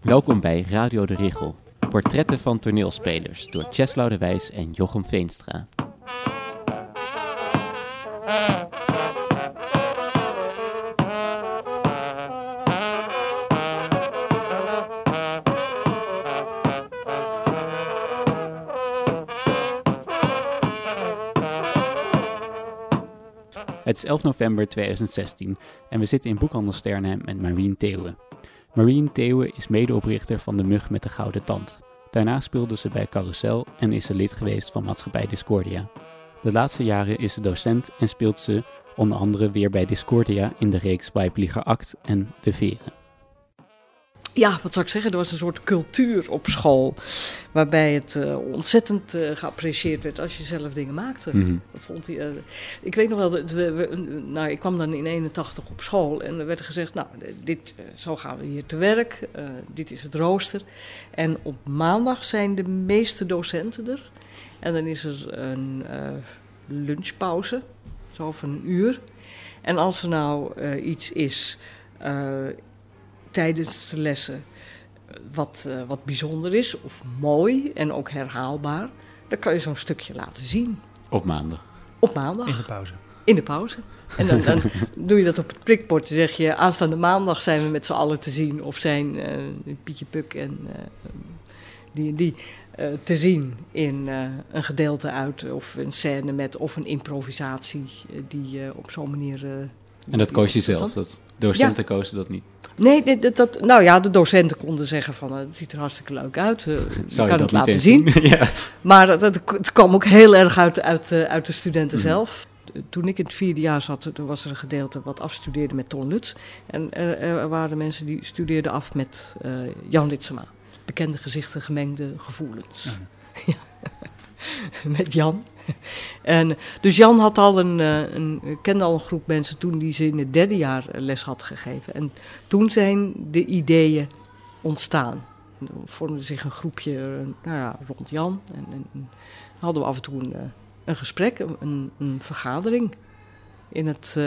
Welkom bij Radio de Richel. Portretten van toneelspelers door Cheslau de Wijs en Jochem Veenstra. Het is 11 november 2016 en we zitten in boekhandel Sternheim met Marien Theeuwen. Marien Theeuwen is medeoprichter van De Mug met de Gouden Tand. Daarna speelde ze bij Carousel en is ze lid geweest van Maatschappij Discordia. De laatste jaren is ze docent en speelt ze onder andere weer bij Discordia in de reeks Weibliger Act en De Veren. Ja, wat zou ik zeggen? Er was een soort cultuur op school. Waarbij het uh, ontzettend uh, geapprecieerd werd als je zelf dingen maakte. Mhm. Dat vond hij, uh, ik weet nog wel, dat we, we, nou, ik kwam dan in 81 op school en er werd gezegd: Nou, dit, zo gaan we hier te werk. dit is het rooster. En op maandag zijn de meeste docenten er. En dan is er een lunchpauze, zo van een uur. En als er nou iets is tijdens de lessen wat, uh, wat bijzonder is of mooi en ook herhaalbaar, dan kan je zo'n stukje laten zien. Op maandag? Op maandag. In de pauze? In de pauze. En dan, dan doe je dat op het prikbord. Dan zeg je, aanstaande maandag zijn we met z'n allen te zien. Of zijn uh, Pietje Puk en uh, die en die te zien in een gedeelte uit... of een scène met of een improvisatie die op zo'n manier... en dat koos je zelf? Dat docenten ja. kozen dat niet? Nee, nee dat, dat, nou ja, de docenten konden zeggen van het ziet er hartstikke leuk uit. Uh, Zou je kan het laten zien. ja. Maar dat, dat, het kwam ook heel erg uit, uit, uit de studenten Mhm. zelf. Toen ik in het vierde jaar zat, toen was er een gedeelte wat afstudeerde met Ton Lutz. En er, er waren mensen die studeerden af met uh, Jan Litsema. Bekende gezichten, gemengde gevoelens. Ja. met Jan. En, dus Jan had al een, uh, een, kende al een groep mensen toen die ze in het derde jaar les had gegeven. En toen zijn de ideeën ontstaan. Er vormde zich een groepje uh, nou ja, rond Jan. En, en, hadden we af en toe een, een gesprek, een, een, vergadering in het,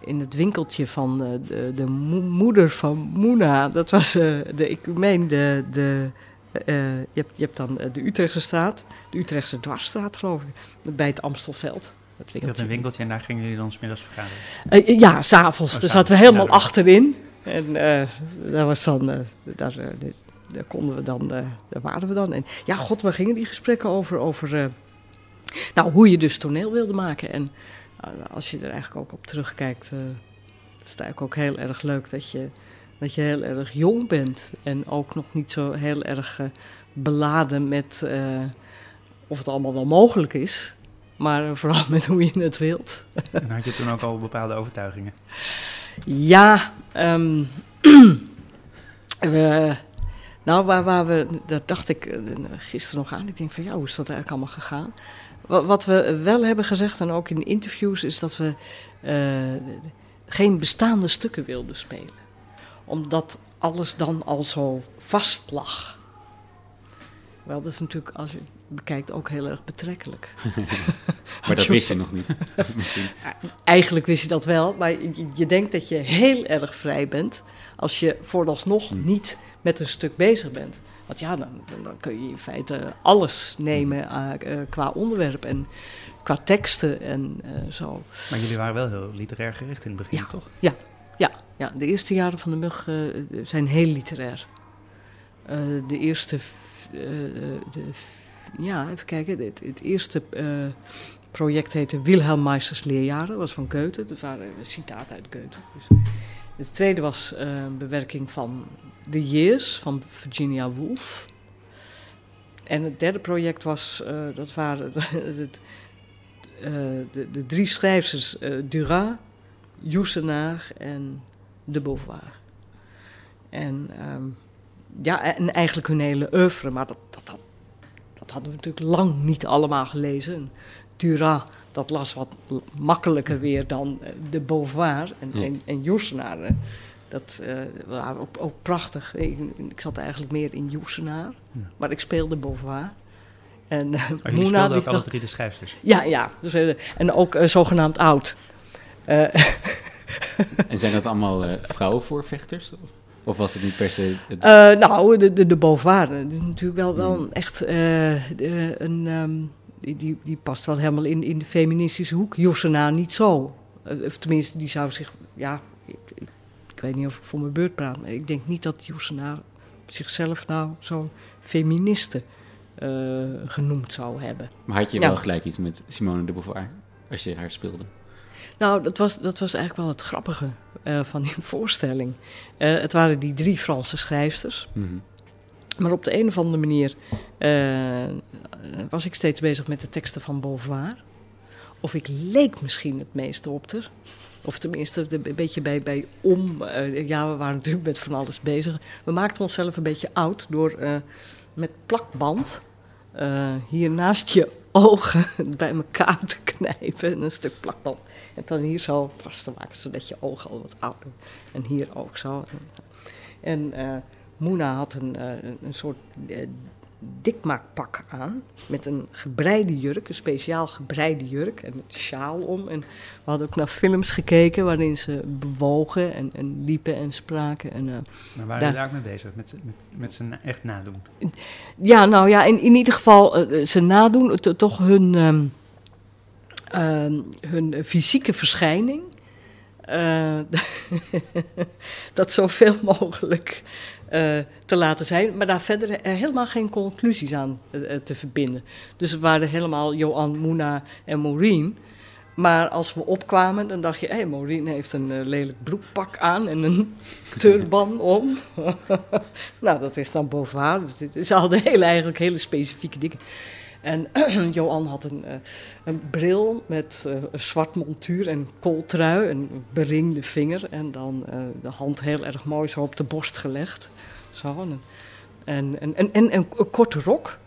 in het winkeltje van de, de, de mo moeder van Moena. Dat was de, ik meen, de. de je, hebt, je hebt dan de Utrechtse straat, de Utrechtse dwarsstraat, geloof ik, bij het Amstelveld. Dat je had een winkeltje en daar gingen jullie dan smiddags vergaderen? Uh, ja, s'avonds. Oh, daar zaten we helemaal ja, achterin. En uh, daar was dan, daar, daar, konden we dan, daar waren we dan. En ja, god, waar gingen die gesprekken over? Over nou, hoe je dus toneel wilde maken. En als je er eigenlijk ook op terugkijkt, is het eigenlijk ook heel erg leuk dat je dat je heel erg jong bent en ook nog niet zo heel erg uh, beladen met uh, of het allemaal wel mogelijk is, maar vooral met hoe je het wilt. En had je toen ook al bepaalde overtuigingen? Ja, um, we, nou waar, waar we, dat dacht ik uh, gisteren nog aan. Ik denk van ja, hoe is dat eigenlijk allemaal gegaan? Wat, wat we wel hebben gezegd en ook in interviews is dat we geen bestaande stukken wilden spelen omdat alles dan al zo vast lag. Wel, dat is natuurlijk, als je bekijkt, ook heel erg betrekkelijk. maar dat wist je nog niet, misschien. Eigenlijk wist je dat wel, maar je, je, denkt dat je heel erg vrij bent als je vooralsnog hm. niet met een stuk bezig bent. Want ja, dan, dan kun je in feite alles nemen uh, uh, qua onderwerp en qua teksten en uh, zo. Maar jullie waren wel heel literair gericht in het begin, ja. toch? Ja, ja, ja, de eerste jaren van de mug uh, zijn heel literair. Uh, de eerste, uh, de, ja, even kijken, het, het eerste project heette Wilhelm Meisters Leerjaren, was van Goethe, dat waren citaten uit Goethe. Dus het tweede was een bewerking van The Years van Virginia Woolf. En het derde project was, dat waren de, de, drie schrijvers, Duras, Joesenaar en de Beauvoir. En, um, ja, en eigenlijk hun hele oeuvre, maar dat, dat, dat, dat, hadden we natuurlijk lang niet allemaal gelezen. Duras, dat las wat makkelijker weer dan de Beauvoir en, ja. en, en Joesenaar. Dat uh, waren ook, ook, prachtig. Ik, ik, zat eigenlijk meer in Joesenaar, ja. maar ik speelde Beauvoir. En uh, oh, Moena, ook die- alle drie de schrijfsters. Ja, ja. Dus, eh, en ook eh, zogenaamd oud. Eh, En zijn dat allemaal eh, vrouwenvoorvechters? Of, of was het niet per se... Het, Eh, nou, de, de, de Beauvoir, dat is natuurlijk wel, wel Hmm. een echt de- een, ehm, die, die, die past wel helemaal in, in de feministische hoek. Jossena niet zo. Of tenminste, die zou zich, ja, ik, weet niet of ik voor mijn beurt praat, maar ik denk niet dat Jossena zichzelf nou zo'n feministe genoemd zou hebben. maar had je ja. wel gelijk iets met Simone de Beauvoir als je haar speelde? Nou, dat was, dat was eigenlijk wel het grappige eh, van die voorstelling. Eh, het waren die drie Franse schrijfsters. Mhm. Maar op de een of andere manier eh, was ik steeds bezig met de teksten van Beauvoir. Of ik leek misschien het meeste op haar. Of tenminste, een beetje bij, bij om. ja, we waren natuurlijk met van alles bezig. We maakten onszelf een beetje oud door met plakband hier naast je ogen bij elkaar te knijpen. En een stuk plakband. En dan hier zo vast te maken, zodat je ogen al wat ouder. En hier ook zo. En eh Moena had een, eh, een soort eh, dikmaakpak aan. Met een gebreide jurk, een speciaal gebreide jurk. En een sjaal om. En we hadden ook naar films gekeken waarin ze bewogen en, en liepen en spraken. En, eh, Maar waren jullie daar ook mee bezig? Met, met, met zijn echt nadoen? Ja, nou ja, in, in ieder geval eh, ze nadoen toch hun, ehm, ehm, hun fysieke verschijning. eh, dat zoveel mogelijk eh, te laten zijn, maar daar verder eh, helemaal geen conclusies aan eh, eh, te verbinden. Dus we waren helemaal Johan, Moena en Maureen. Maar als we opkwamen, dan dacht je, hé, hey, Maureen heeft een eh, lelijk broekpak aan en een turban om. nou, dat is dan is- Ze hadden hele, eigenlijk hele specifieke dingen. En Johan had een, eh, een bril met eh, een zwart montuur en kooltrui, een beringde vinger en dan eh, de hand heel erg mooi zo op de borst gelegd. Zo, en, en, en, en, en een, korte rok.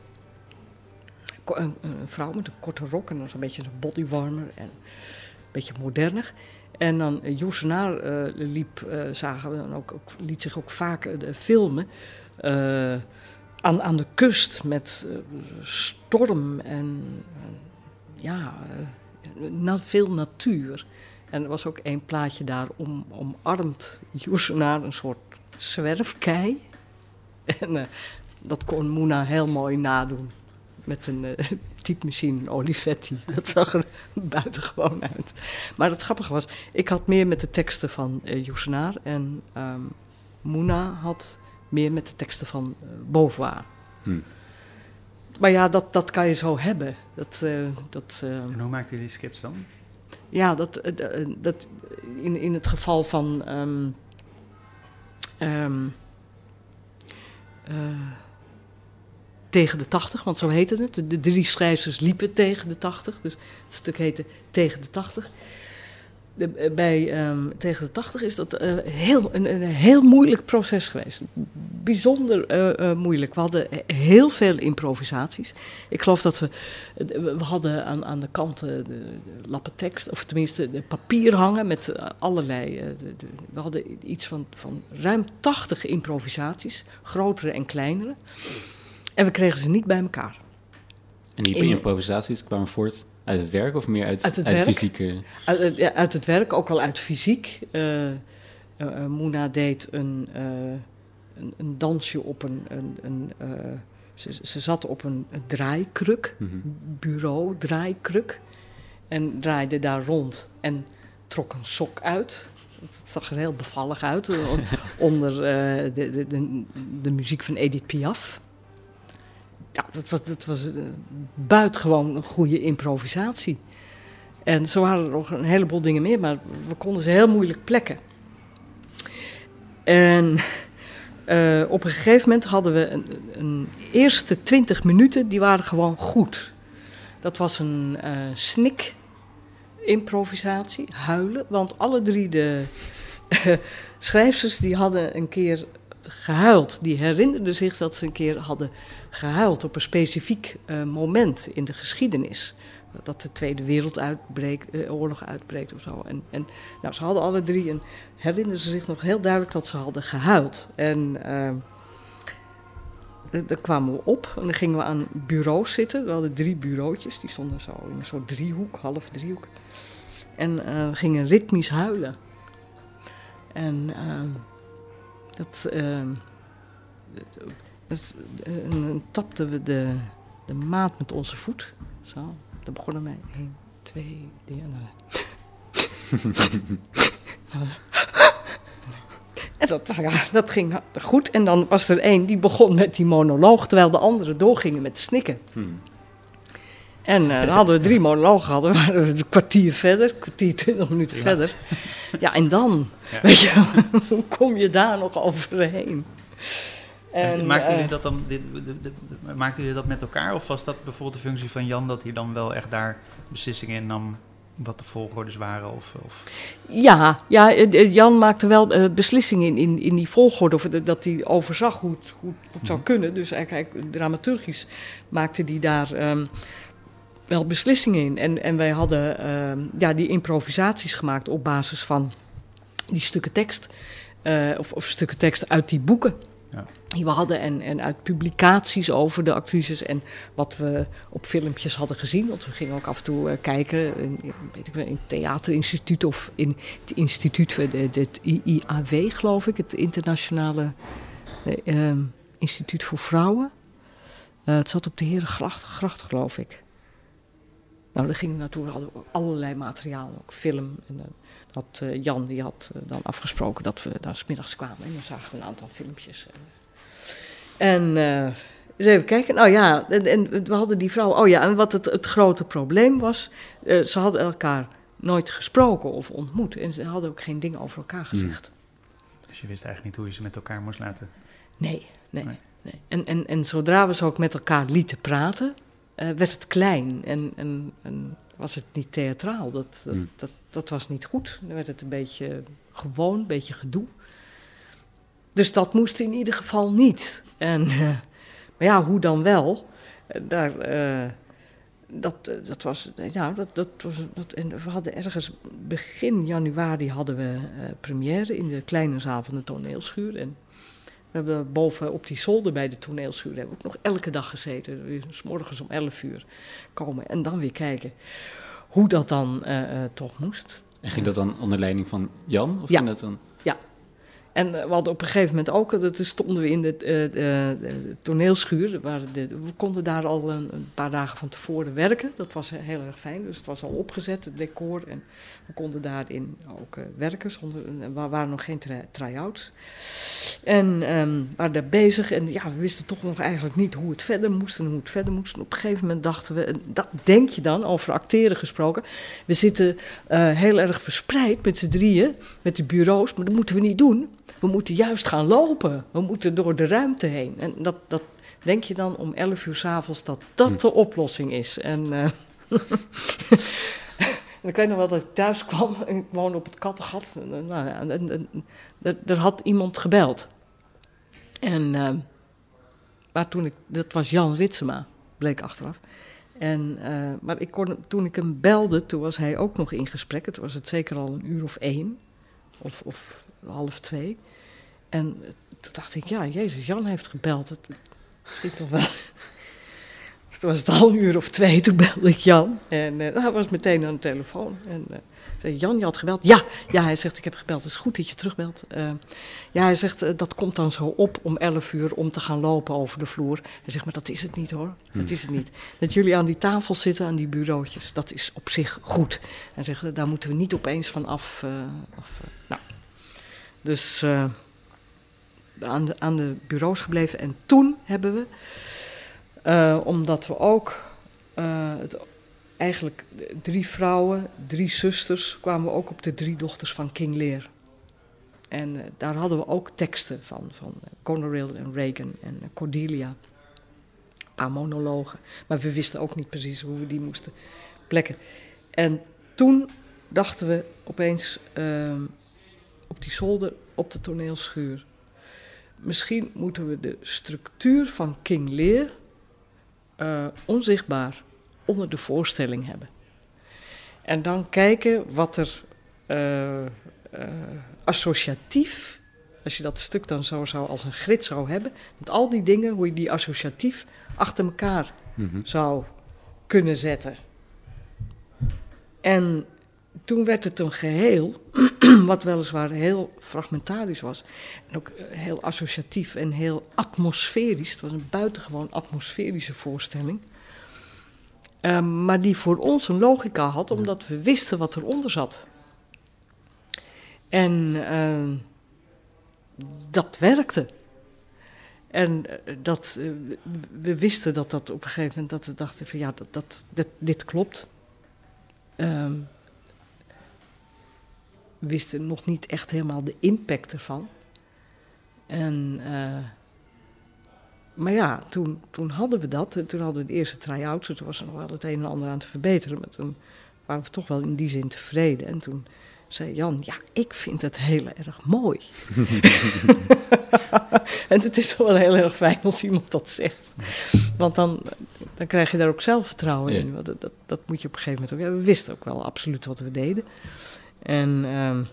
Een, vrouw met een korte rok en dan zo'n beetje een bodywarmer en een beetje moderner. En dan Joesenaar liep, zagen we dan ook, ook, liet zich ook vaak filmen aan, aan de kust met eh, storm en ja, eh, veel natuur. En er was ook één plaatje daar om, omarmd Joesenaar een soort zwerfkei. En eh, dat kon Moena heel mooi nadoen met een uh, een Olivetti. Dat zag er buitengewoon uit. Maar het grappige was, ik had meer met de teksten van uh, Joesenaar en um, Moena had meer met de teksten van uh, Beauvoir. Hm. Maar ja, dat, dat kan je zo hebben. Dat, uh, dat, en hoe maakten jullie skips dan? Ja, dat, uh, dat in, in het geval van. Um, um, tegen de 80, want zo heette het. De, de, drie schrijvers liepen tegen de 80, dus het stuk heette Tegen de 80. De, bij um, Tegen de 80 is dat uh, heel, een, een, heel moeilijk proces geweest. Bijzonder uh, uh, moeilijk. We hadden heel veel improvisaties. Ik geloof dat we. We hadden aan, aan de kanten de, de lappen tekst, of tenminste de papier hangen met allerlei. De, de, we hadden iets van, van ruim 80 improvisaties, grotere en kleinere. En we kregen ze niet bij elkaar. En die improvisaties kwamen voort uit het werk of meer uit, uit, het uit werk, fysieke... Uit, ja, uit, het werk, ook al uit fysiek. Uh, uh, Moena deed een, uh, een, een, dansje op een... een, een ze, ze, zat op een, draaikruk, mm -hmm. bureau draaikruk. En draaide daar rond en trok een sok uit. Het zag er heel bevallig uit onder de, de, de, de muziek van Edith Piaf. Ja, dat was, dat was uh, buitengewoon een goede improvisatie. En zo waren er nog een heleboel dingen meer, maar we konden ze heel moeilijk plekken. En uh, op een gegeven moment hadden we een, een, eerste twintig minuten, die waren gewoon goed. Dat was een uh, snik improvisatie, huilen, want alle drie de schrijfsters die hadden een keer gehuild. Die herinnerden zich dat ze een keer hadden gehuild op een specifiek uh, moment in de geschiedenis. Dat de Tweede Wereldoorlog uh, uitbreekt of zo. En, en nou, ze hadden alle drie en herinnerden ze zich nog heel duidelijk dat ze hadden gehuild. En uh, eh, daar kwamen we op en dan gingen we aan bureaus zitten. We hadden drie bureautjes, die stonden zo in een soort driehoek, half driehoek. En eh, we gingen ritmisch huilen. En dat, ehm, dat- dan tapten we de, de maat met onze voet. Zo, dan begonnen wij. 1, 2, 3 en dan. En dat, nou ja, dat ging goed. En dan was er één die begon met die monoloog, terwijl de anderen doorgingen met snikken. Hmm. En eh, dan hadden we drie monologen gehad, dan waren we een kwartier verder, een kwartier, twintig minuten verder. Ja, en dan, Ja. weet je, hoe kom je daar nog overheen? En, maakten eh, jullie dat dan dit, de, de, de- maakten jullie dat met elkaar? Of was dat bijvoorbeeld de functie van Jan dat hij dan wel echt daar beslissingen in nam wat de volgordes waren? Of, of... Ja, ja eh, eh, Jan maakte wel eh, beslissingen in, in, in die volgorde, of dat hij overzag hoe het, hoe, het zou kunnen. Dus eigenlijk, eigenlijk dramaturgisch maakte hij daar ehm, wel beslissingen in. En, en wij hadden ehm, ja, die improvisaties gemaakt op basis van die stukken tekst, eh, of, of stukken tekst uit die boeken. Ja. Die we hadden en, en uit publicaties over de actrices en wat we op filmpjes hadden gezien. Want we gingen ook af en toe eh, kijken in, weet ik wel, in het theaterinstituut of in het instituut, van de- de- het IIAW geloof ik, het Internationale nee, ehm, Instituut voor Vrouwen. Eh, het zat op de Herengracht, gracht, geloof ik. Nou, daar gingen we naartoe. We hadden allerlei materiaal, ook film. En had eh, Jan die had eh, dan afgesproken dat we daar 's middags kwamen. En dan zagen we een aantal filmpjes. En eh, eens even kijken. Nou ja, en, en we hadden die vrouw. Oh ja, en wat het, het grote probleem was. eh, ze hadden elkaar nooit gesproken of ontmoet. En ze hadden ook geen dingen over elkaar gezegd. Dus je wist eigenlijk niet hoe je ze met elkaar moest laten. Nee, nee. Nee. nee. En, en, en zodra we ze ook met elkaar lieten praten, eh, werd het klein en, en, en was het niet theatraal. Dat, dat, Hmm. dat, dat was niet goed. Dan werd het een beetje gewoon, een beetje gedoe. Dus dat moest in ieder geval niet. En, eh, maar ja, hoe dan wel? Eh, daar, eh, dat, dat was, ja, dat, dat was, dat, en we hadden ergens begin januari hadden we première in de kleine zaal van de toneelschuur. En we hebben boven op die zolder bij de toneelschuur hebben we ook nog elke dag gezeten. 's morgens om 11 uur komen en dan weer kijken hoe dat dan eh, eh, toch moest. En ging dat dan onder leiding van Jan? Of Ja. ging dat dan... En eh, we hadden op een gegeven moment ook, dat toen stonden we in de, eh, de, toneelschuur. Waar we konden daar al een, een paar dagen van tevoren werken. Dat was eh, heel erg fijn. Dus het was al opgezet, het decor. En we konden daarin ook eh, werken. Zonder, we waren nog geen try- try-outs. En we waren daar bezig. En ja, we wisten toch nog eigenlijk niet hoe het verder moest en hoe het verder moest. Op een gegeven moment dachten we, dat denk je dan, over acteren gesproken. We zitten eh, heel erg verspreid met z'n drieën, met de bureaus. Maar dat moeten we niet doen. We moeten juist gaan lopen. We moeten door de ruimte heen. En dat, dat denk je dan om 11 uur s'avonds dat dat Hm. de oplossing is. En, eh, en ik weet nog wel dat ik thuis kwam en ik woonde op het Kattengat. En, en, nou ja, en, en- en er, had iemand gebeld. En, eh, maar toen ik, dat was Jan Ritsema, bleek achteraf. En, eh, maar ik kon, toen ik hem belde, toen was hij ook nog in gesprek. Het was het zeker al een uur of één, of, of half twee. En toen dacht ik, ja, Jezus, Jan heeft gebeld. Het schiet toch wel. Dus toen was het al een uur of twee, toen belde ik Jan. En eh, hij was meteen aan de telefoon. En eh, zei, Jan, je had gebeld? Ja, ja, hij zegt, ik heb gebeld. Het is goed dat je terugbelt. Eh, ja, hij zegt, dat komt dan zo op om 11 uur om te gaan lopen over de vloer. Hij zegt, maar dat is het niet hoor. Dat is het niet. Dat jullie aan die tafel zitten, aan die bureautjes, dat is op zich goed. Hij zegt, daar moeten we niet opeens van af. af nou. Dus eh, aan, de, aan de bureaus gebleven. En toen hebben we, eh, omdat we ook eh, het, eigenlijk drie vrouwen, drie zusters, kwamen we ook op de drie dochters van King Lear. En daar hadden we ook teksten van, van en Reagan en Cordelia. Een paar monologen. Maar we wisten ook niet precies hoe we die moesten plekken. En toen dachten we opeens ehm, op die zolder, op de toneelschuur. Misschien moeten we de structuur van King Lear eh, onzichtbaar onder de voorstelling hebben. En dan kijken wat er eh, eh, associatief als je dat stuk dan zo zou als een grid zou hebben, met al die dingen, hoe je die associatief achter elkaar Mhm. zou kunnen zetten. En toen werd het een geheel, wat weliswaar heel fragmentarisch was. En ook eh, heel associatief en heel atmosferisch. Het was een buitengewoon atmosferische voorstelling. Ehm, maar die voor ons een logica had, omdat we wisten wat eronder zat. En ehm, dat werkte. En eh, dat, eh, we- wisten dat dat op een gegeven moment, dat we dachten van ja, dat, dat, dit, klopt. We wisten nog niet echt helemaal de impact ervan. En, eh, maar ja, toen, toen hadden we dat. En Toen hadden we de eerste try-outs. en Toen was er nog wel het een en ander aan te verbeteren. Maar toen waren we toch wel in die zin tevreden. En toen zei Jan, ja, ik vind het heel erg mooi. en het is toch wel heel erg fijn als iemand dat zegt. Want dan, dan krijg je daar ook zelfvertrouwen in. Want dat, dat, dat moet je op een gegeven moment ook. Ja, we wisten ook wel absoluut wat we deden. En ehm,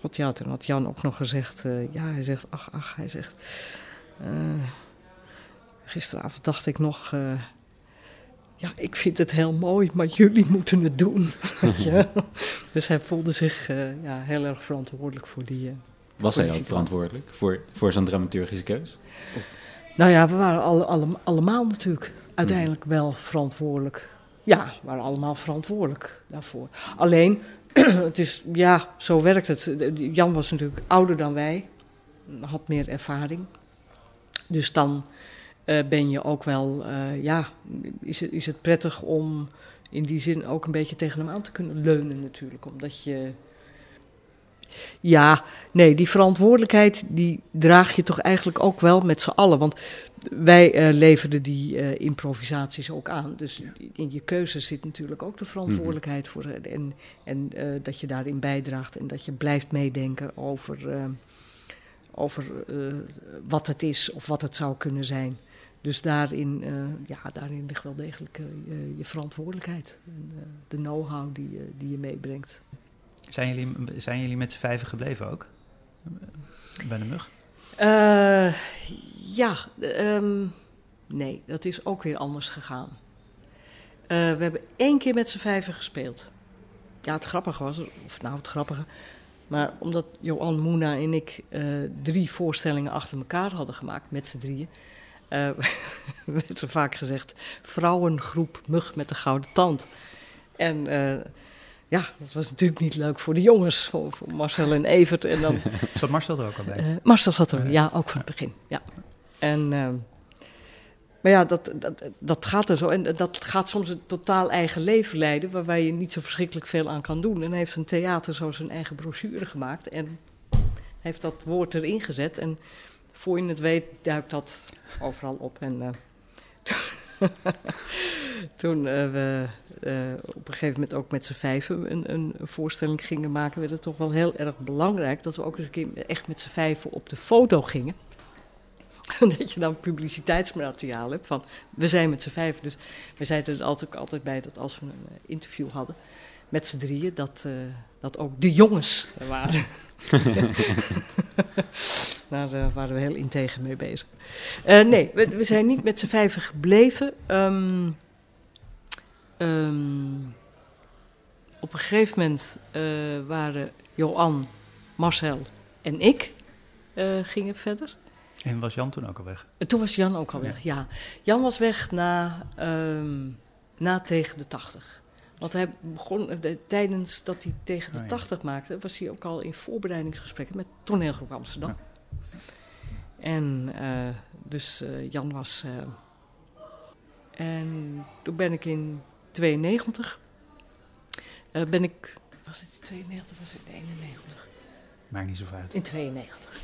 god ja, toen had Jan ook nog gezegd, eh, ja, hij zegt, ach, ach, hij zegt, eh, gisteravond dacht ik nog, eh, ja, ik vind het heel mooi, maar jullie moeten het doen. Dus hij voelde zich ja, heel erg verantwoordelijk voor die. Was hij ook verantwoordelijk voor, voor zo'n dramaturgische keus? Nou ja, we waren alle, alle, allemaal natuurlijk uiteindelijk wel verantwoordelijk. Ja, we waren allemaal verantwoordelijk daarvoor. Alleen, het is, ja, zo werkt het. Jan was natuurlijk ouder dan wij, had meer ervaring. Dus dan eh, ben je ook wel, eh, ja, is het, is het prettig om in die zin ook een beetje tegen hem aan te kunnen leunen natuurlijk. Omdat je, ja, nee, die verantwoordelijkheid die draag je toch eigenlijk ook wel met z'n allen. Want wij eh, leverden die eh, improvisaties ook aan. Dus in je keuze zit natuurlijk ook de verantwoordelijkheid voor. eh, En, en dat je daarin bijdraagt en dat je blijft meedenken over, over wat het is of wat het zou kunnen zijn. Dus daarin, ja, daarin ligt wel degelijk je, verantwoordelijkheid. En, de know-how die, die je meebrengt. Zijn jullie, zijn jullie met z'n vijven gebleven ook? Bij de mug? Eh, ja, ehm, nee, dat is ook weer anders gegaan. Eh, we hebben één keer met z'n vijven gespeeld. Ja, het grappige was, of nou het grappige, maar omdat Johan, Moena en ik eh, drie voorstellingen achter elkaar hadden gemaakt, met z'n drieën, werd er vaak gezegd, vrouwengroep mug met de gouden tand. En ja, dat was natuurlijk niet leuk voor de jongens, voor, voor Marcel en Evert. En dan Zat Marcel er ook al bij? eh Marcel zat er, Oh, ja. ook van het begin. Ja. En, ehm, maar ja, dat, dat, dat gaat er zo. En dat gaat soms een totaal eigen leven leiden, waarbij je niet zo verschrikkelijk veel aan kan doen. En hij heeft een theater zo zijn eigen brochure gemaakt en heeft dat woord erin gezet. En voor je het weet, duikt dat overal op. En eh, toen eh, we eh, op een gegeven moment ook met z'n vijven een, een voorstelling gingen maken, werd het toch wel heel erg belangrijk dat we ook eens een keer echt met z'n vijven op de foto gingen. dat je dan publiciteitsmateriaal hebt van we zijn met z'n vijven. Dus we zeiden er altijd, altijd bij dat als we een interview hadden met z'n drieën, dat, eh, dat ook de jongens er waren. Daar eh, waren we heel integer mee bezig. Eh, nee, we, we zijn niet met z'n vijven gebleven. Ehm, ehm, op een gegeven moment eh, waren Johan, Marcel en ik eh, gingen verder. En was Jan toen ook al weg? En toen was Jan ook al weg, ja. Jan was weg na, ehm, na tegen de 80. Want hij begon, eh, de- tijdens dat hij tegen de Oh, ja. 80 maakte, was hij ook al in voorbereidingsgesprekken met Toneelgroep Amsterdam. En eh, dus eh, Jan was. en toen ben ik in 92. eh, ben ik. Was het in 92 of was het in 91? Maakt niet zoveel uit. In 92.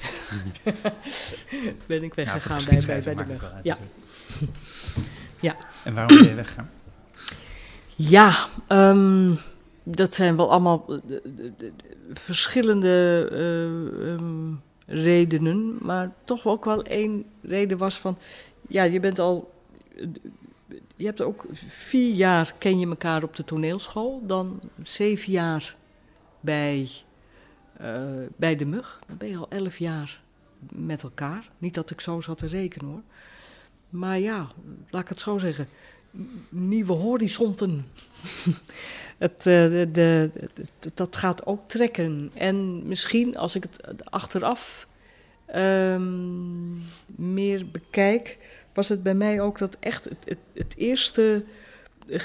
ben ik Ja, weggegaan voor bij, bij, bij de uit Ja. Ja. En waarom ben je weggegaan? Ja, ehm, dat zijn wel allemaal eh, de- de- de- verschillende eh, ehm, redenen. Maar toch ook wel één reden was van... Ja, je bent al... Je hebt ook vier jaar ken je elkaar op de toneelschool. Dan zeven jaar bij eh, bij de mug. Dan ben je al elf jaar met elkaar. Niet dat ik zo zat te rekenen hoor. Maar ja, laat ik het zo zeggen. Nieuwe horizonten. het, uh, de, dat gaat ook trekken. En misschien als ik het achteraf um, meer bekijk, was het bij mij ook dat echt het, het, eerste uh,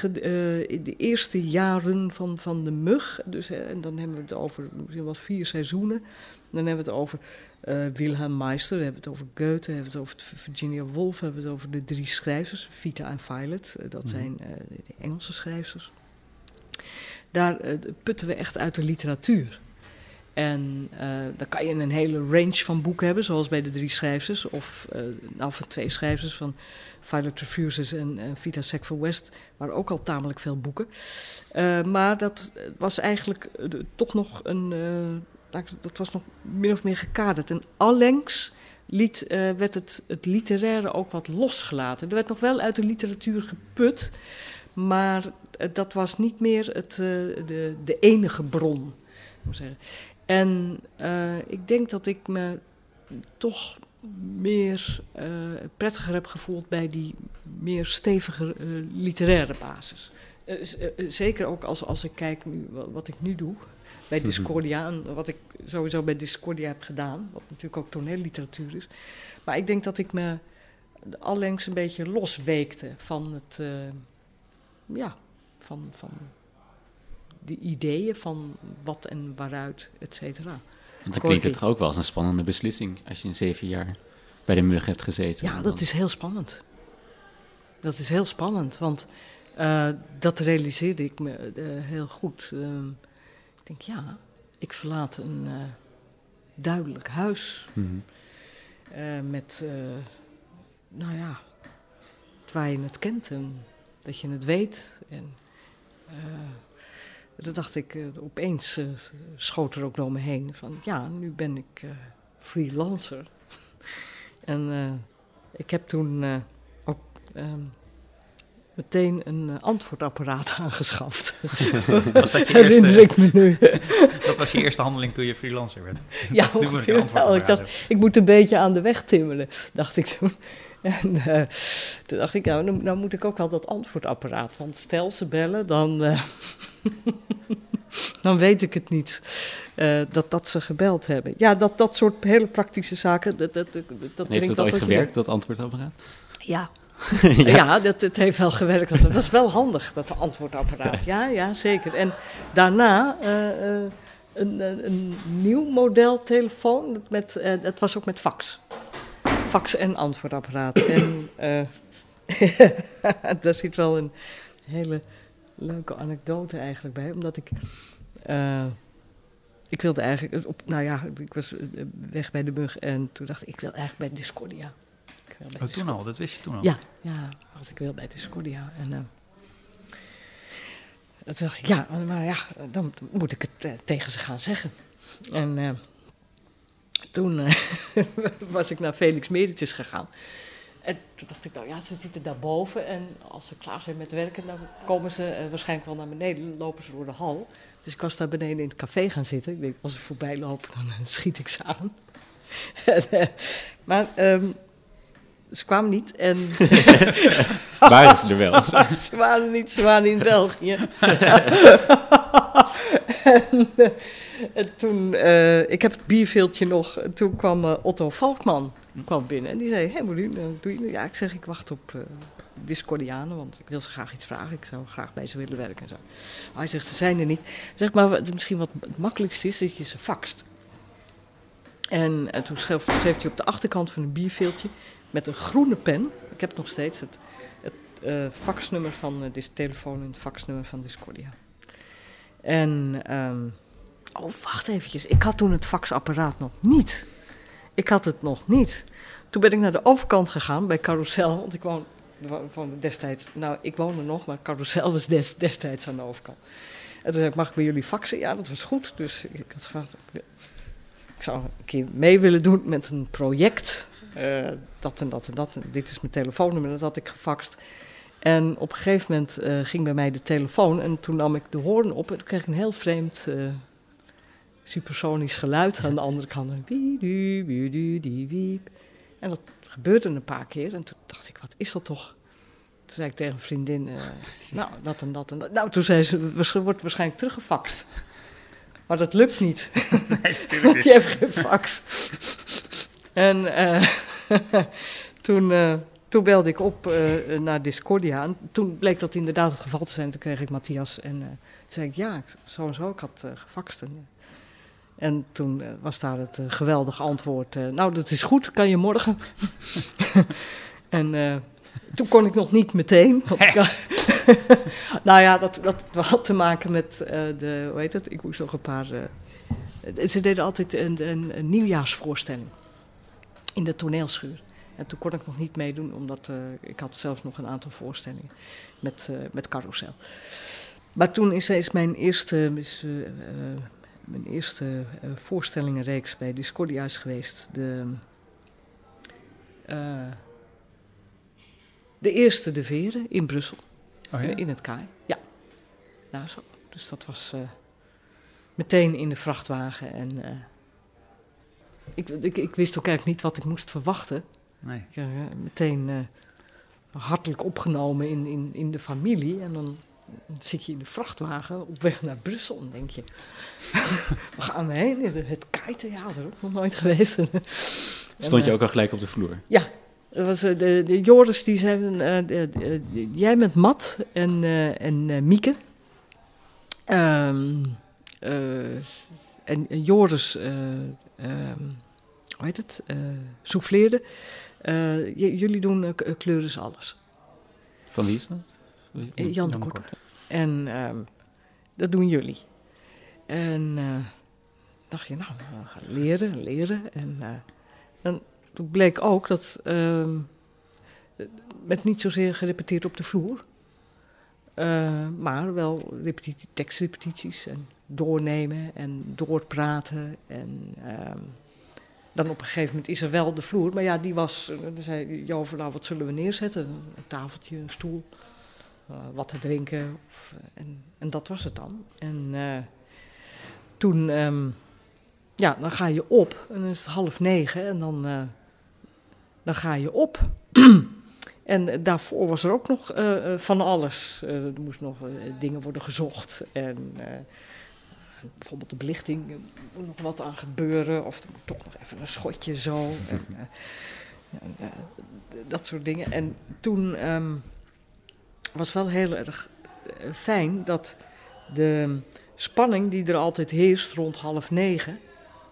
de eerste jaren van, van de mug, dus, en dan hebben we het over misschien vier seizoenen. Dan hebben we het over uh, Wilhelm Meister, dan hebben we het over Goethe, dan hebben we het over Virginia Woolf, dan hebben we het over de drie schrijvers, Vita en Violet, uh, dat mm. zijn de Engelse schrijvers. Daar putten we echt uit de literatuur. En dan kan je een hele range van boeken hebben, zoals bij de drie schrijvers, of nou van twee schrijvers van Violet Refuses en Vita Sackville West, waren ook al tamelijk veel boeken. maar dat was eigenlijk toch nog een, dat was nog min of meer gekaderd. En allengs liet, werd het, het literaire ook wat losgelaten. Er werd nog wel uit de literatuur geput, maar dat was niet meer het, de, de enige bron. Zeggen. En ik denk dat ik me toch meer prettiger heb gevoeld bij die meer stevige literaire basis. zeker ook als, als ik kijk nu, wat ik nu doe bij mhm. Discordia. En wat ik sowieso bij Discordia heb gedaan. Wat natuurlijk ook toneelliteratuur is. Maar ik denk dat ik me allengs een beetje losweekte van het... ja, van, van de ideeën van wat en waaruit, et cetera. Want dan klinkt het toch ook wel als een spannende beslissing als je een zeven jaar bij de mug hebt gezeten. Ja, dat is heel spannend. Dat is heel spannend, want uh, dat realiseerde ik me uh, heel goed. Uh, ik denk, ja, ik verlaat een duidelijk huis mm -hmm. met, nou ja, waar je het kent en dat je het weet. En toen dacht ik, opeens schoot er ook door me heen van ja, nu ben ik freelancer. en ik heb toen ook um, meteen een antwoordapparaat aangeschaft. was dat, je eerste, ik me nu. dat was je eerste handeling toen je freelancer werd? Ja, nu moet ik, wel. ik dacht, ik moet een beetje aan de weg timmelen, dacht ik toen. En uh, toen dacht ik, nou, nou, nou, moet ik ook wel dat antwoordapparaat. Want stel ze bellen, dan, uh, dan weet ik het niet. Uh, dat, dat ze gebeld hebben. Ja, dat, dat soort hele praktische zaken. Dat, dat, dat heeft het ooit gewerkt, dat antwoordapparaat? Ja. ja, ja dat, het heeft wel gewerkt. Dat was wel handig, dat antwoordapparaat. Ja, ja, zeker. En daarna een, een, nieuw model telefoon. Met, dat was ook met fax fax- en antwoordapparaat. en uh, daar zit wel een hele leuke anekdote eigenlijk bij, omdat ik. Ik wilde eigenlijk, op, nou ja, ik was eh, weg bij de bug en toen dacht ik, ik wil eigenlijk bij Discordia. Ik wil bij oh, toen al, dat wist je toen al? Ja, ja, want ik wil bij Discordia. En uh, toen dacht ik, ja, maar ja, dan moet ik het uh, tegen ze gaan zeggen. En uh, toen uh, was ik naar Felix Meritus gegaan. En toen dacht ik, nou ja, ze zitten daarboven. En als ze klaar zijn met werken, dan komen ze uh, waarschijnlijk wel naar beneden. lopen ze door de hal. Dus ik was daar beneden in het café gaan zitten. Ik denk, als ze voorbij lopen, dan schiet ik ze aan. maar um, ze kwamen niet. En waren ze er wel? ze waren niet, ze waren in België. en, en toen, uh, ik heb het bierveeltje nog, toen kwam uh, Otto Valkman kwam binnen en die zei, hé hey, doe je? Ja, ik zeg, ik wacht op uh, Discordianen, want ik wil ze graag iets vragen. Ik zou graag bij ze willen werken en zo. hij zegt, ze zijn er niet. Zeg maar, misschien wat het makkelijkste is, dat je ze faxt. En, en toen schreef, schreef, hij op de achterkant van een bierveeltje met een groene pen, ik heb nog steeds het, het faxnummer van uh, telefoon en het faxnummer van Discordia. En... Um, Oh, wacht eventjes. Ik had toen het faxapparaat nog niet. Ik had het nog niet. Toen ben ik naar de overkant gegaan bij Carousel. Want ik woon, destijds... Nou, ik woonde nog, maar Carousel was des, destijds aan de overkant. En toen zei ik, mag ik bij jullie faxen? Ja, dat was goed. Dus ik had gevraagd... Ik zou een keer mee willen doen met een project. Uh, dat en dat en dat. Dit is mijn telefoonnummer, dat had ik gefaxt. En op een gegeven moment uh, ging bij mij de telefoon. En toen nam ik de hoorn op en toen kreeg ik een heel vreemd... Uh, supersonisch geluid. Aan de andere kant. En dat gebeurde een paar keer. En toen dacht ik, wat is dat toch? Toen zei ik tegen een vriendin, eh, nou, dat en dat en dat. Nou, toen zei ze, "Waarsch- wordt waarschijnlijk teruggefaxt. Maar dat lukt niet. Want je hebt geen fax. En eh, toen, eh, toen belde ik op eh, naar Discordia. En toen bleek dat inderdaad het geval te zijn. Toen kreeg ik Matthias en toen zei ik, ja, zo en zo, ik had eh, gefaxt. En, en toen was daar het geweldige antwoord, nou, dat is goed, kan je morgen. en toen kon ik nog niet meteen. nou ja, dat, dat had te maken met de, hoe heet het, ik moest nog een paar... ze deden altijd een, een, een nieuwjaarsvoorstelling in de toneelschuur. En toen kon ik nog niet meedoen, omdat eh, ik had zelfs nog een aantal voorstellingen met, eh met carousel. Maar toen is, is mijn eerste, is, eh, mijn eerste voorstellingenreeks bij Discordia is geweest. De, de eerste De Veren in Brussel. Oh ja? In het KAI, ja. Nou zo. Dus dat was meteen in de vrachtwagen. En ik, ik, ik wist ook eigenlijk niet wat ik moest verwachten. Nee. Ik, eh, meteen eh, hartelijk opgenomen in, in, in de familie. En dan zit je in de vrachtwagen op weg naar Brussel. En denk je, waar gaan we heen? Het- KAI-theater, ook nog nooit geweest. En, Stond je eh, ook al gelijk op de vloer? dat was, de, de Joris die zeiden, de- de- de- jij bent Mat en, eh, en eh, Mieke. Ehm, en en Joris, ehm, hoe heet het, eh souffleerde. Eh, jullie doen eh, kleur is alles. Van wie is dat? Jan de Kort. En ehm, dat doen jullie. En dacht je, nou, we gaan leren, leren. En, en toen bleek ook dat ehm met niet zozeer gerepeteerd op de vloer, maar wel repetitie, tekstrepetities en doornemen en doorpraten. En ehm, dan op een gegeven moment is er wel de vloer, maar ja, die was, eh, dan zei Jo nou, wat zullen we neerzetten? Een tafeltje, een stoel eh, wat te drinken. Of, eh, en, en dat was het dan. En toen, ehm, ja, dan ga je op. En dan is het half negen en dan, dan ga je op. en daarvoor was er ook nog van alles. Er moest nog dingen worden gezocht. En bijvoorbeeld de belichting, er moet nog wat aan gebeuren. Of er moet toch nog even een schotje zo. En, eh, en, eh, dat soort dingen. En toen... ehm, was wel heel erg eh, fijn dat de spanning die er altijd heerst rond half negen,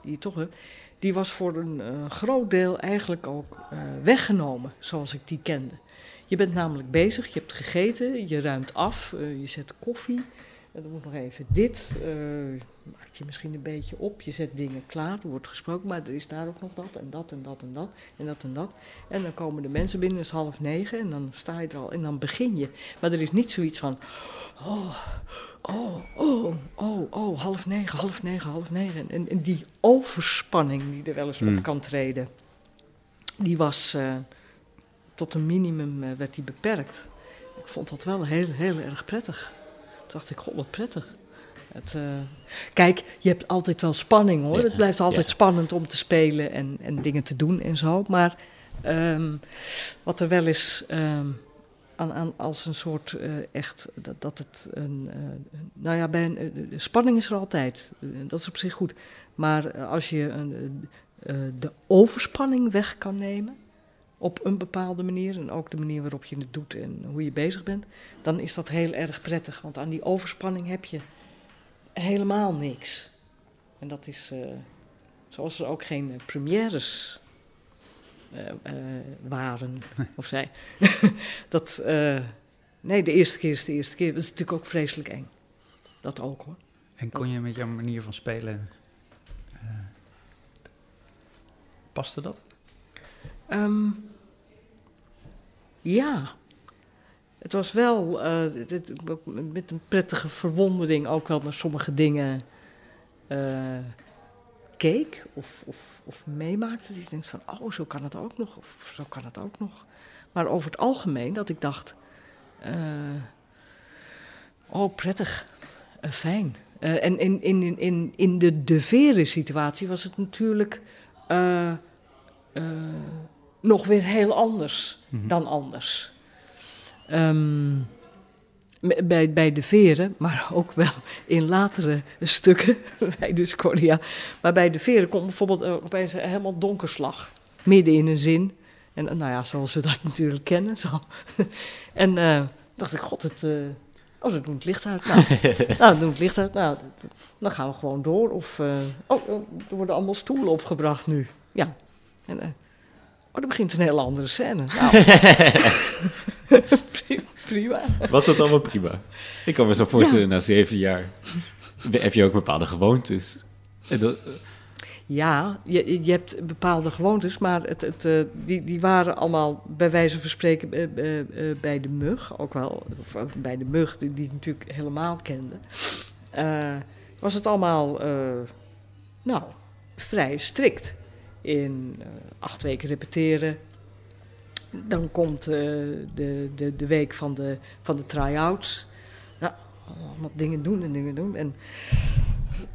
die je toch hebt, die was voor een groot deel eigenlijk ook weggenomen zoals ik die kende. Je bent namelijk bezig, je hebt gegeten, je ruimt af, je zet koffie. En dan moet nog even dit. eh, maakt je misschien een beetje op. Je zet dingen klaar, er wordt gesproken, maar er is daar ook nog dat en dat en dat en dat en dat en dat. En dan komen de mensen binnen, het is half negen en dan sta je er al en dan begin je. Maar er is niet zoiets van, oh, oh, oh, oh, oh, half negen, half negen, half negen. En, en die overspanning die er wel eens Hmm. op kan treden, die was eh, tot een minimum eh, werd die beperkt. Ik vond dat wel heel, heel erg prettig. Dacht ik, god, wat prettig. Het, eh, kijk, je hebt altijd wel spanning hoor. Ja, het blijft altijd ja. spannend om te spelen en, en dingen te doen en zo. Maar ehm, wat er wel is ehm, aan, aan, als een soort eh, echt, dat, dat het een, eh, nou ja, bij een, spanning is er altijd. Dat is op zich goed. Maar als je een, de overspanning weg kan nemen, op een bepaalde manier, en ook de manier waarop je het doet en hoe je bezig bent, dan is dat heel erg prettig. Want aan die overspanning heb je helemaal niks. En dat is, eh, zoals er ook geen eh, premières eh, waren, of zij. dat, nee, de eerste keer is de eerste keer. Dat is natuurlijk ook vreselijk eng. Dat ook hoor. En kon je met jouw manier van spelen... paste dat? Ehm, ja. Het was wel eh, met een prettige verwondering ook wel naar sommige dingen eh, keek of, of, of meemaakte. Die denkt van, oh, zo kan het ook nog, of zo kan het ook nog. Maar over het algemeen dat ik dacht, eh, oh, prettig, fijn. En in, in, in, in de de veren situatie was het natuurlijk eh, nog weer heel anders dan anders. Ehm, bij, bij de veren, maar ook wel in latere stukken bij de Scoria. Maar bij de veren komt bijvoorbeeld eh, opeens een helemaal donkerslag. Midden in een zin. En eh, nou ja, zoals we dat natuurlijk kennen. Zo. en eh, dacht ik, god, het, eh oh, ze doen het licht uit. Nou, nou, doen het licht uit. Nou, dan gaan we gewoon door. Of, oh, oh, er worden allemaal stoelen opgebracht nu. Ja. En, oh, er begint een hele andere scène. Nou, pri- prima. Was dat allemaal prima? Ik kan me zo voorstellen, na zeven jaar heb je ook bepaalde gewoontes. Dat- Ja, je, je hebt bepaalde gewoontes, maar het, het, eh, die, die waren allemaal bij wijze van spreken eh, eh, eh, bij de mug, ook wel, of eh, bij de mug, die, die ik natuurlijk helemaal kende, eh, was het allemaal, eh, nou, vrij strikt. In eh, acht weken repeteren. Dan komt eh, de, de, de week van de, van de try-outs. Nou, allemaal dingen doen en dingen doen. En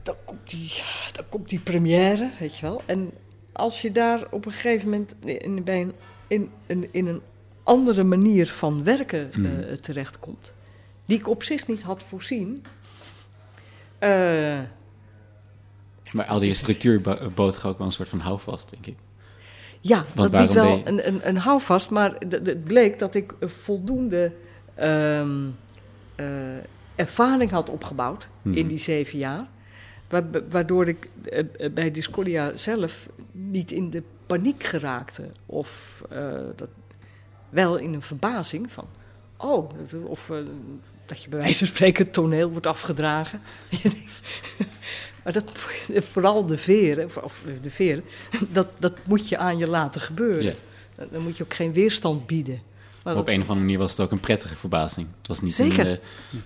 dan komt die, dan komt die première, weet je wel. En als je daar op een gegeven moment in, bij een, in, een, in een andere manier van werken eh, Mhm. terechtkomt, die ik op zich niet had voorzien. eh, maar al die structuur bo- bood toch ook wel een soort van houvast, denk ik. ja, dat biedt wel je- een, een, een houvast, maar het bleek dat ik voldoende ehm, eh, ervaring had opgebouwd Mhm. in die zeven jaar. Wa- Waardoor ik eh, bij Discordia zelf niet in de paniek geraakte. Of eh, dat, wel in een verbazing van... Oh, of dat je bij wijze van spreken het toneel wordt afgedragen. maar dat, vooral de veren, of de veren, dat, dat moet je aan je laten gebeuren. Ja. Dan moet je ook geen weerstand bieden. Maar Maar dat- op een of andere manier was het ook een prettige verbazing. Het was niet Zeker. een... eh,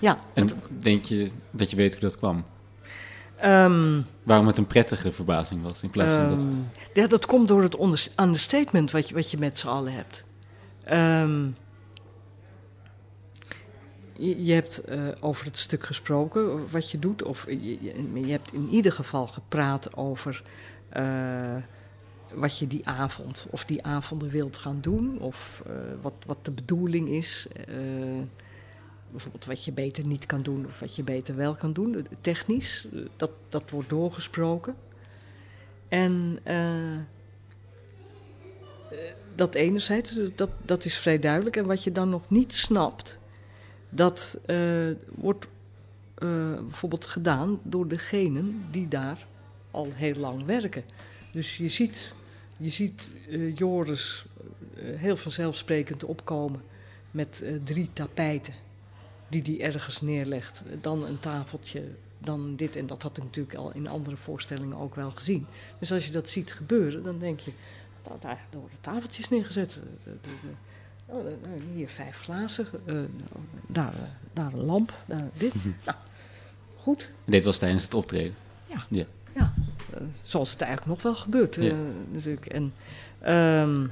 ja, en denk je dat je weet hoe dat kwam? ehm, Waarom het een prettige verbazing was, in plaats van dat... Ehm, Ja, dat komt door het onder- understatement wat je, wat je met z'n allen hebt. Ehm, je, je hebt eh, over het stuk gesproken, wat je doet. Of je, je- hebt in ieder geval gepraat over eh, wat je die avond of die avonden wilt gaan doen. Of eh, wat, wat de bedoeling is. bijvoorbeeld wat je beter niet kan doen of wat je beter wel kan doen. Technisch, dat, dat wordt doorgesproken. En dat enerzijds, dus dat, dat is vrij duidelijk. En wat je dan nog niet snapt, dat eh, wordt eh, bijvoorbeeld gedaan door degenen die daar al heel lang werken. Dus je ziet, je ziet eh, Joris heel vanzelfsprekend opkomen met drie tapijten die hij ergens neerlegt. Dan een tafeltje, dan dit. En dat had ik natuurlijk al in andere voorstellingen ook wel gezien. Dus als je dat ziet gebeuren, dan denk je... Nou, daar, worden tafeltjes neergezet. Hier vijf glazen, eh, daar, eh, daar een lamp, daar dit. Nou, goed. Dit was tijdens het optreden. Eh, zoals het eigenlijk nog wel gebeurt, Ja. natuurlijk. En ehm,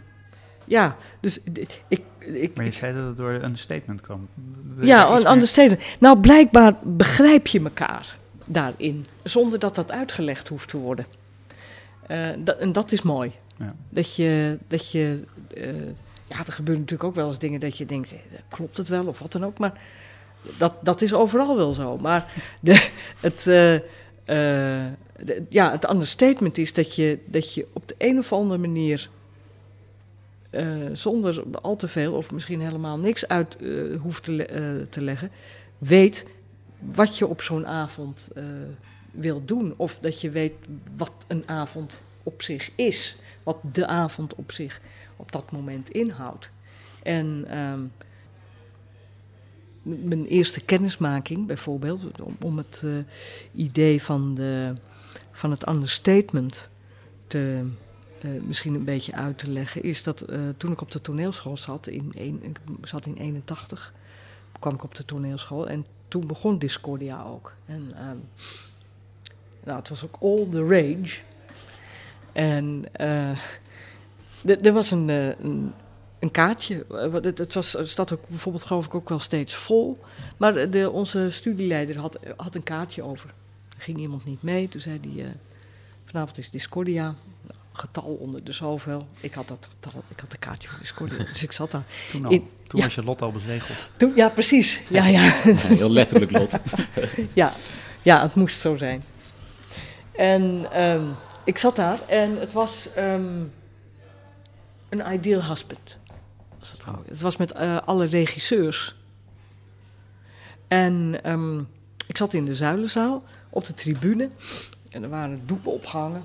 ja, dus ik... ik Maar je zei dat het door de understatement kwam. Ja, meer- de steden. Nou, blijkbaar begrijp je elkaar daarin, zonder dat dat uitgelegd hoeft te worden. Eh, dat, en dat is mooi. Ja. Dat je, dat je eh, ja, er gebeuren natuurlijk ook wel eens dingen dat je denkt, eh, klopt het wel of wat dan ook, maar dat, dat is overal wel zo. Maar de, het, eh, de- ja, het understatement is dat je, dat je op de een of andere manier zonder al te veel of misschien helemaal niks uit hoeft te, te leggen, weet wat je op zo'n avond wil doen. Of dat je weet wat een avond op zich is. Wat de avond op zich op dat moment inhoudt. En ehm, mijn eerste kennismaking bijvoorbeeld, om, om het eh, idee van, de, van het understatement te, eh, misschien een beetje uit te leggen, is dat eh, toen ik op de toneelschool zat, in, een, ik zat in 81, kwam ik op de toneelschool en toen begon Discordia ook. En ehm, nou, het was ook all the rage. En er- was een, eh, een, een kaartje. Eh, Het, het, was, het staat ook bijvoorbeeld, geloof ik, ook wel steeds vol. Maar de, onze studieleider had, had een kaartje over. Er ging iemand niet mee. Toen zei hij, eh, vanavond is Discordia. Nou, getal onder de zoveel. Ik had dat getal, ik had een kaartje voor Discordia. dus ik zat daar. Toen, al, In- toen ja. was je lot al bezegeld. Toen, ja, precies. Ja, ja. Ja, heel letterlijk lot. ja, ja, het moest zo zijn. En ehm, ik zat daar en het was ehm, een ideal husband. Was het, het was met eh, alle regisseurs. En ehm, ik zat in de zuilenzaal op de tribune en er waren doeken opgehangen.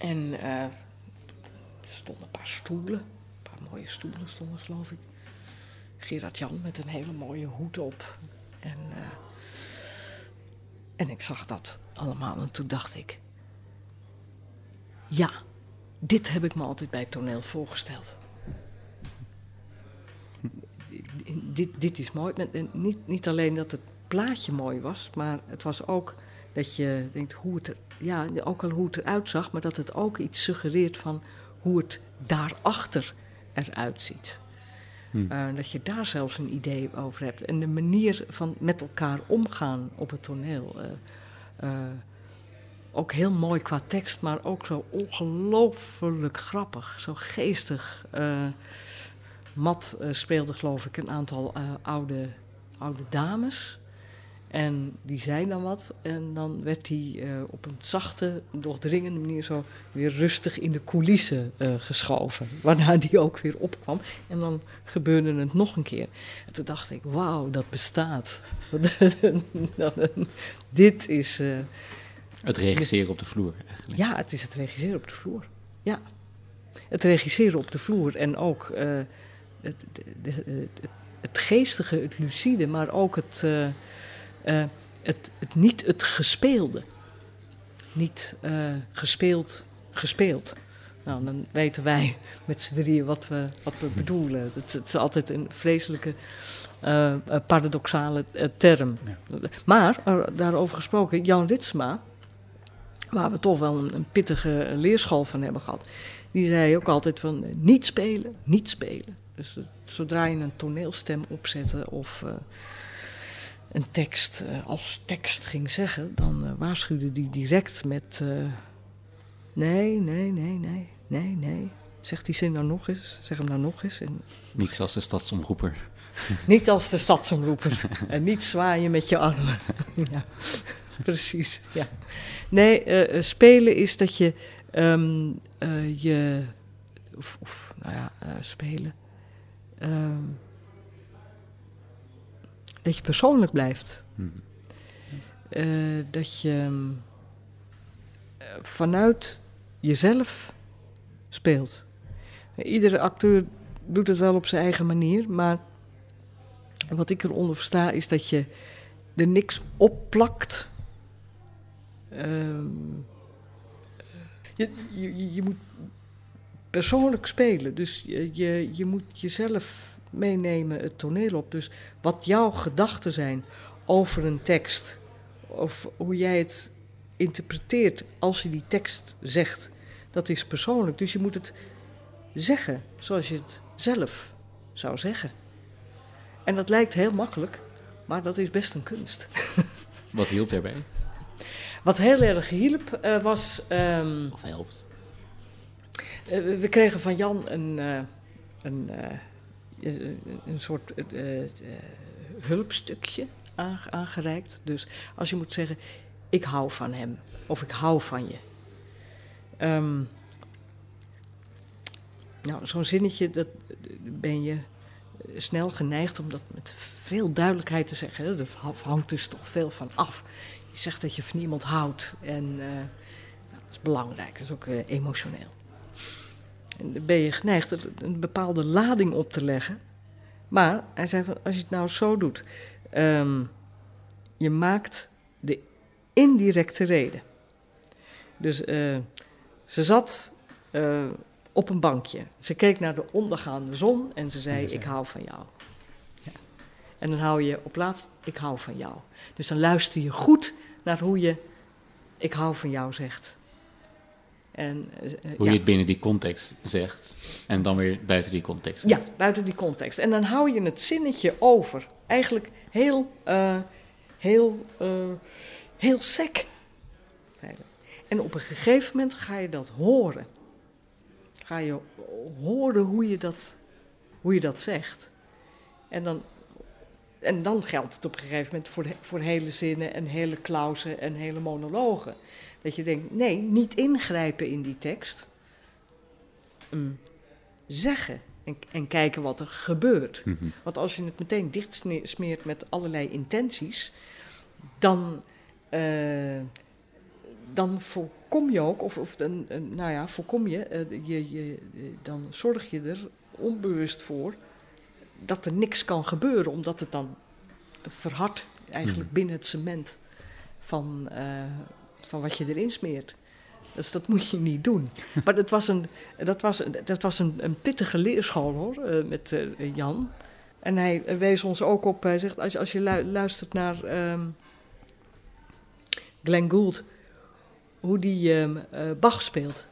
En eh, er stonden een paar stoelen, een paar mooie stoelen stonden geloof ik. Gerard Jan met een hele mooie hoed op. En, eh, en ik zag dat allemaal en toen dacht ik... Ja, dit heb ik me altijd bij toneel voorgesteld. dit, dit is mooi. En Niet, niet alleen dat het plaatje mooi was, maar het was ook dat je denkt hoe het er, ja, ook al hoe het eruit zag, maar dat het ook iets suggereert van hoe het daarachter eruit ziet. Hm. Eh, dat je daar zelfs een idee over hebt. En de manier van met elkaar omgaan op het toneel. eh, eh, ook heel mooi qua tekst, maar ook zo ongelooflijk grappig. Zo geestig. Eh Matt eh, speelde geloof ik een aantal eh, oude, oude dames. En die zei dan wat. En dan werd hij op een zachte, doordringende manier zo weer rustig in de coulissen geschoven. Waarna die ook weer opkwam. En dan gebeurde het nog een keer. En toen dacht ik, wauw, dat bestaat. Dit is... Het regisseren op de vloer eigenlijk. ja, het is het regisseren op de vloer. Ja. Het regisseren op de vloer en ook eh, het, de- de- het, het geestige, het lucide, maar ook het, eh, eh, het, het niet het gespeelde. Niet eh, gespeeld, gespeeld. Nou, dan weten wij met z'n drieën wat we, wat we bedoelen. Het, het is altijd een vreselijke, paradoxale term. Maar, eh, daarover gesproken, Jan Ritsma, waar we toch wel een, een pittige leerschool van hebben gehad. Die zei ook altijd van eh, niet spelen, niet spelen. Dus eh, zodra je een toneelstem opzette of eh, een tekst als tekst ging zeggen, dan waarschuwde die direct met nee, nee, nee, nee, nee, nee. Zeg die zin nou nog eens, zeg hem nou nog eens. En Niet zoals de stadsomroeper. niet als de stadsomroeper. en niet zwaaien met je armen. ja, precies. Ja. Nee, eh, eh, spelen is dat je ehm, eh, je. Of, of nou ja, eh, spelen. Ehm, dat je persoonlijk blijft. Hm. Eh, dat je ehm, eh, vanuit jezelf speelt. Iedere acteur doet het wel op zijn eigen manier, maar wat ik eronder versta is dat je er niks opplakt. Ehm, eh, je, je, je moet persoonlijk spelen, dus je, je, moet jezelf meenemen het toneel op. Dus wat jouw gedachten zijn over een tekst, of hoe jij het interpreteert als je die tekst zegt, dat is persoonlijk. Dus je moet het zeggen zoals je het zelf zou zeggen. En dat lijkt heel makkelijk, maar dat is best een kunst. Wat hielp daarbij? Wat heel erg hielp eh, was. ehm, Of helpt? eh, we kregen van Jan een, eh, een, een, soort hulpstukje aange- aangereikt. Dus als je moet zeggen: Ik hou van hem of ik hou van je. Ehm, nou, zo'n zinnetje, dat ben je snel geneigd om dat met veel duidelijkheid te zeggen. hè. Er hangt dus toch veel van af. Je zegt dat je van iemand houdt en eh, nou, dat is belangrijk, dat is ook eh, emotioneel. En dan ben je geneigd een bepaalde lading op te leggen. Maar hij zei van, als je het nou zo doet, ehm, je maakt de indirecte reden. Dus eh, ze zat op een bankje. Ze keek naar de ondergaande zon en ze zei: En ze zei- Ik hou van jou. En dan hou je op plaats: Ik hou van jou. Dus dan luister je goed naar hoe je: Ik hou van jou zegt. En, eh, Hoe ja. je het binnen die context zegt en dan weer buiten die context. Ja, buiten die context. En dan hou je het zinnetje over. Eigenlijk heel, eh, heel, eh, heel sec. En op een gegeven moment ga je dat horen. Ga je horen hoe je dat, hoe je dat zegt. En dan, en dan geldt het op een gegeven moment voor, de- voor hele zinnen en hele klauzen en hele monologen. Dat je denkt, nee, niet ingrijpen in die tekst. Mm, zeggen en, en kijken wat er gebeurt. Mhm. Want als je het meteen dicht sme- smeert met allerlei intenties, dan, eh, dan voorkom je ook, of, of dan, eh, nou ja, voorkom je, eh, je, je, dan zorg je er onbewust voor dat er niks kan gebeuren, omdat het dan verhardt eigenlijk Mhm. binnen het cement van, eh, van wat je erin smeert. Dus dat moet je niet doen. Maar dat was een, dat was, dat was een, een pittige leerschool hoor, eh, met eh, Jan. En hij wees ons ook op, hij zegt, als, je- als je lu- luistert naar ehm Glenn Gould, hoe die eh, Bach speelt.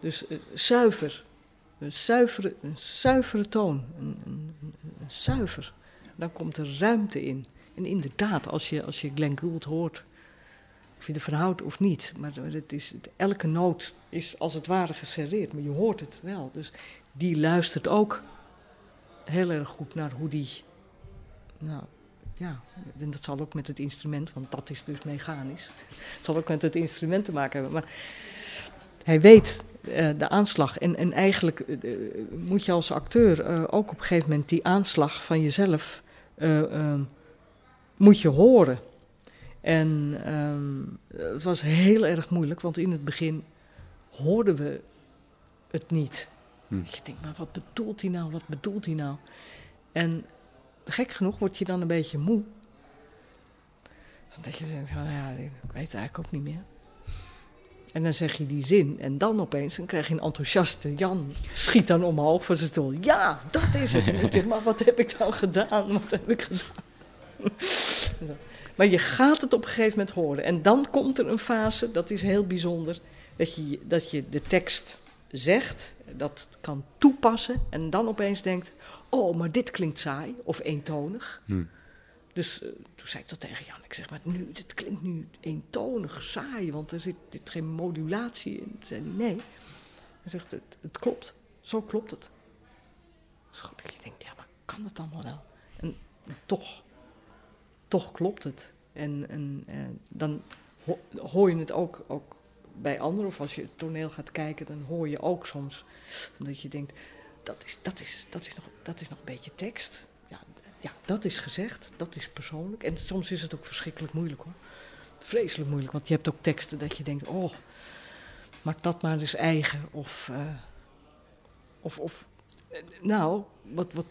Dus zuiver, een zuivere, een zuivere toon, een- een zuiver. Dan komt er ruimte in. En inderdaad, als je, als je Glenn Gould hoort, of je ervan houdt of niet, maar het is, elke noot is als het ware geserreerd, maar je hoort het wel. Dus die luistert ook heel erg goed naar hoe die. Nou ja, en dat zal ook met het instrument, want dat is dus mechanisch. Het zal ook met het instrument te maken hebben. Maar hij weet eh, de aanslag. En, en eigenlijk eh, moet je als acteur eh, ook op een gegeven moment die aanslag van jezelf eh, ehm, moet je horen. En ehm, het was heel erg moeilijk, want in het begin hoorden we het niet. Hm. Je denkt, maar wat bedoelt hij nou, wat bedoelt hij nou? En gek genoeg word je dan een beetje moe. Dat je denkt, van, ja, ik weet het eigenlijk ook niet meer. En dan zeg je die zin en dan opeens dan krijg je een enthousiaste Jan schiet dan omhoog van zijn stoel. Ja, dat is het. Maar wat heb ik dan gedaan? Wat heb ik gedaan? Maar je gaat het op een gegeven moment horen. En dan komt er een fase, dat is heel bijzonder, dat je, dat je de tekst zegt, dat kan toepassen en dan opeens denkt, oh, maar dit klinkt saai of eentonig. Hm. Dus eh, toen zei ik dat tegen Jan. Ik zeg, maar nu, dit klinkt nu eentonig, saai, want er zit, zit geen modulatie in. Toen nee. Hij zegt, het, het klopt. Zo klopt het. Dat je denkt, ja, maar kan dat allemaal wel? En toch, toch klopt het. En, en eh, dan ho- hoor je het ook, ook bij anderen, of als je het toneel gaat kijken, dan hoor je ook soms dat je denkt, dat is, dat is, dat is, nog, dat is nog een beetje tekst. Ja, dat is gezegd, dat is persoonlijk. En soms is het ook verschrikkelijk moeilijk hoor. Vreselijk moeilijk, want je hebt ook teksten dat je denkt, oh, maak dat maar eens eigen. Of, eh, of, of eh, nou, wat, wat,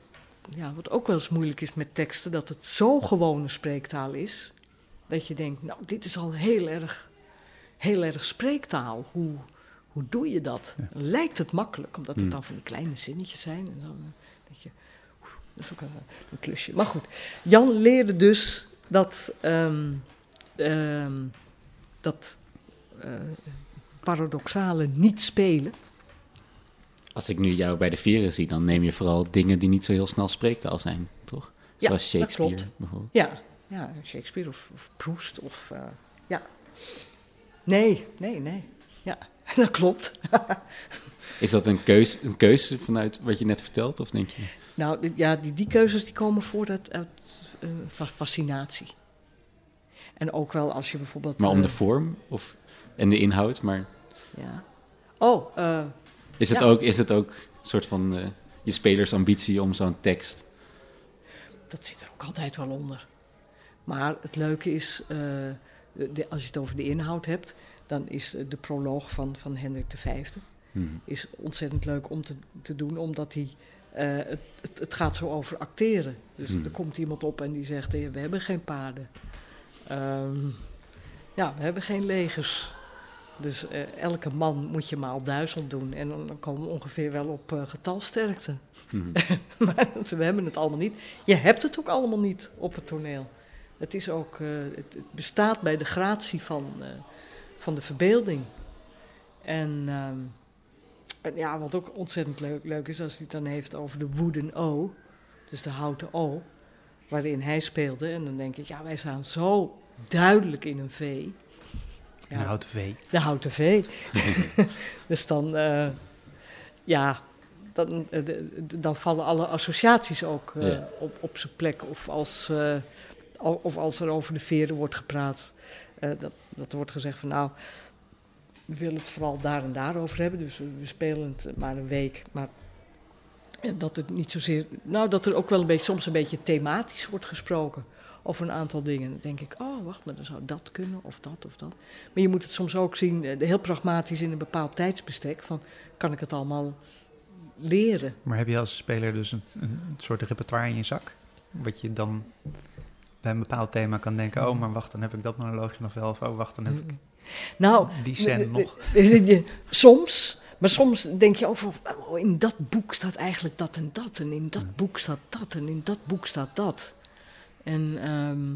ja, wat ook wel eens moeilijk is met teksten, dat het zo gewone spreektaal is, dat je denkt, nou, dit is al heel erg, heel erg spreektaal. Hoe, hoe doe je dat? Ja. Lijkt het makkelijk, omdat het Hmm. dan van die kleine zinnetjes zijn. En dan eh, denk je, dat is ook een, een klusje. Maar goed, Jan leerde dus dat, ehm, dat eh, paradoxale niet spelen. Als ik nu jou bij de vieren zie, dan neem je vooral dingen die niet zo heel snel spreektaal zijn, toch? Ja, Zoals dat Shakespeare klopt. bijvoorbeeld. Ja, ja Shakespeare of, of Proust of eh, ja. Nee, nee, nee. Ja, dat klopt. Is dat een keuze, een keuze vanuit wat je net vertelt, of denk je? Nou, die- ja, die, die keuzes die komen voort uit, uit eh, fa- fascinatie. En ook wel als je bijvoorbeeld... Maar om de eh, vorm of, en de inhoud, maar ja. Oh, eh, is het Ja. ook, is het ook een soort van je spelersambitie om zo'n tekst? dat zit er ook altijd wel onder. Maar het leuke is, de, als je het over de inhoud hebt... dan is de proloog van, van Hendrik V... Mhm. is ontzettend leuk om te, te doen, omdat hij... het, het, het gaat zo over acteren. Dus Hmm. er komt iemand op en die zegt: eh, We hebben geen paarden. Ehm, ja, we hebben geen legers. Dus eh, elke man moet je maal duizend doen. En dan, dan komen we ongeveer wel op eh, getalsterkte. Mhm. maar we hebben het allemaal niet. Je hebt het ook allemaal niet op het toneel. Het, is ook, eh, het, het bestaat bij de gratie van, eh, van de verbeelding. En, ehm, en ja, wat ook ontzettend leuk, leuk is, als hij het dan heeft over de wooden O, dus de houten O, waarin hij speelde. En dan denk ik, ja, wij staan zo duidelijk in een V. Ja, een houten V. De houten V. dus dan, eh, ja, dan, eh, de- de- dan vallen alle associaties ook eh, Ja. op, op zijn plek. Of als, al- of als er over de veren wordt gepraat, dat, dat er wordt gezegd van nou, we willen het vooral daar en daar over hebben. Dus we spelen het maar een week. Maar dat het niet zozeer, nou dat er ook wel een beetje, soms een beetje thematisch wordt gesproken. Over een aantal dingen. Dan denk ik, oh wacht, maar dan zou dat kunnen, of dat, of dat. Maar je moet het soms ook zien, eh, heel pragmatisch in een bepaald tijdsbestek. Van, kan ik het allemaal leren? Maar heb je als speler dus een, een soort repertoire in je zak? Wat je dan bij een bepaald thema kan denken... oh, maar wacht, dan heb ik dat monoloogje nog wel. Of oh, wacht, dan heb ik Nou, die scène nog. soms. Maar soms denk je ook van, oh, in dat boek staat eigenlijk dat en dat. En in dat boek staat dat. En in dat boek staat dat. En ehm,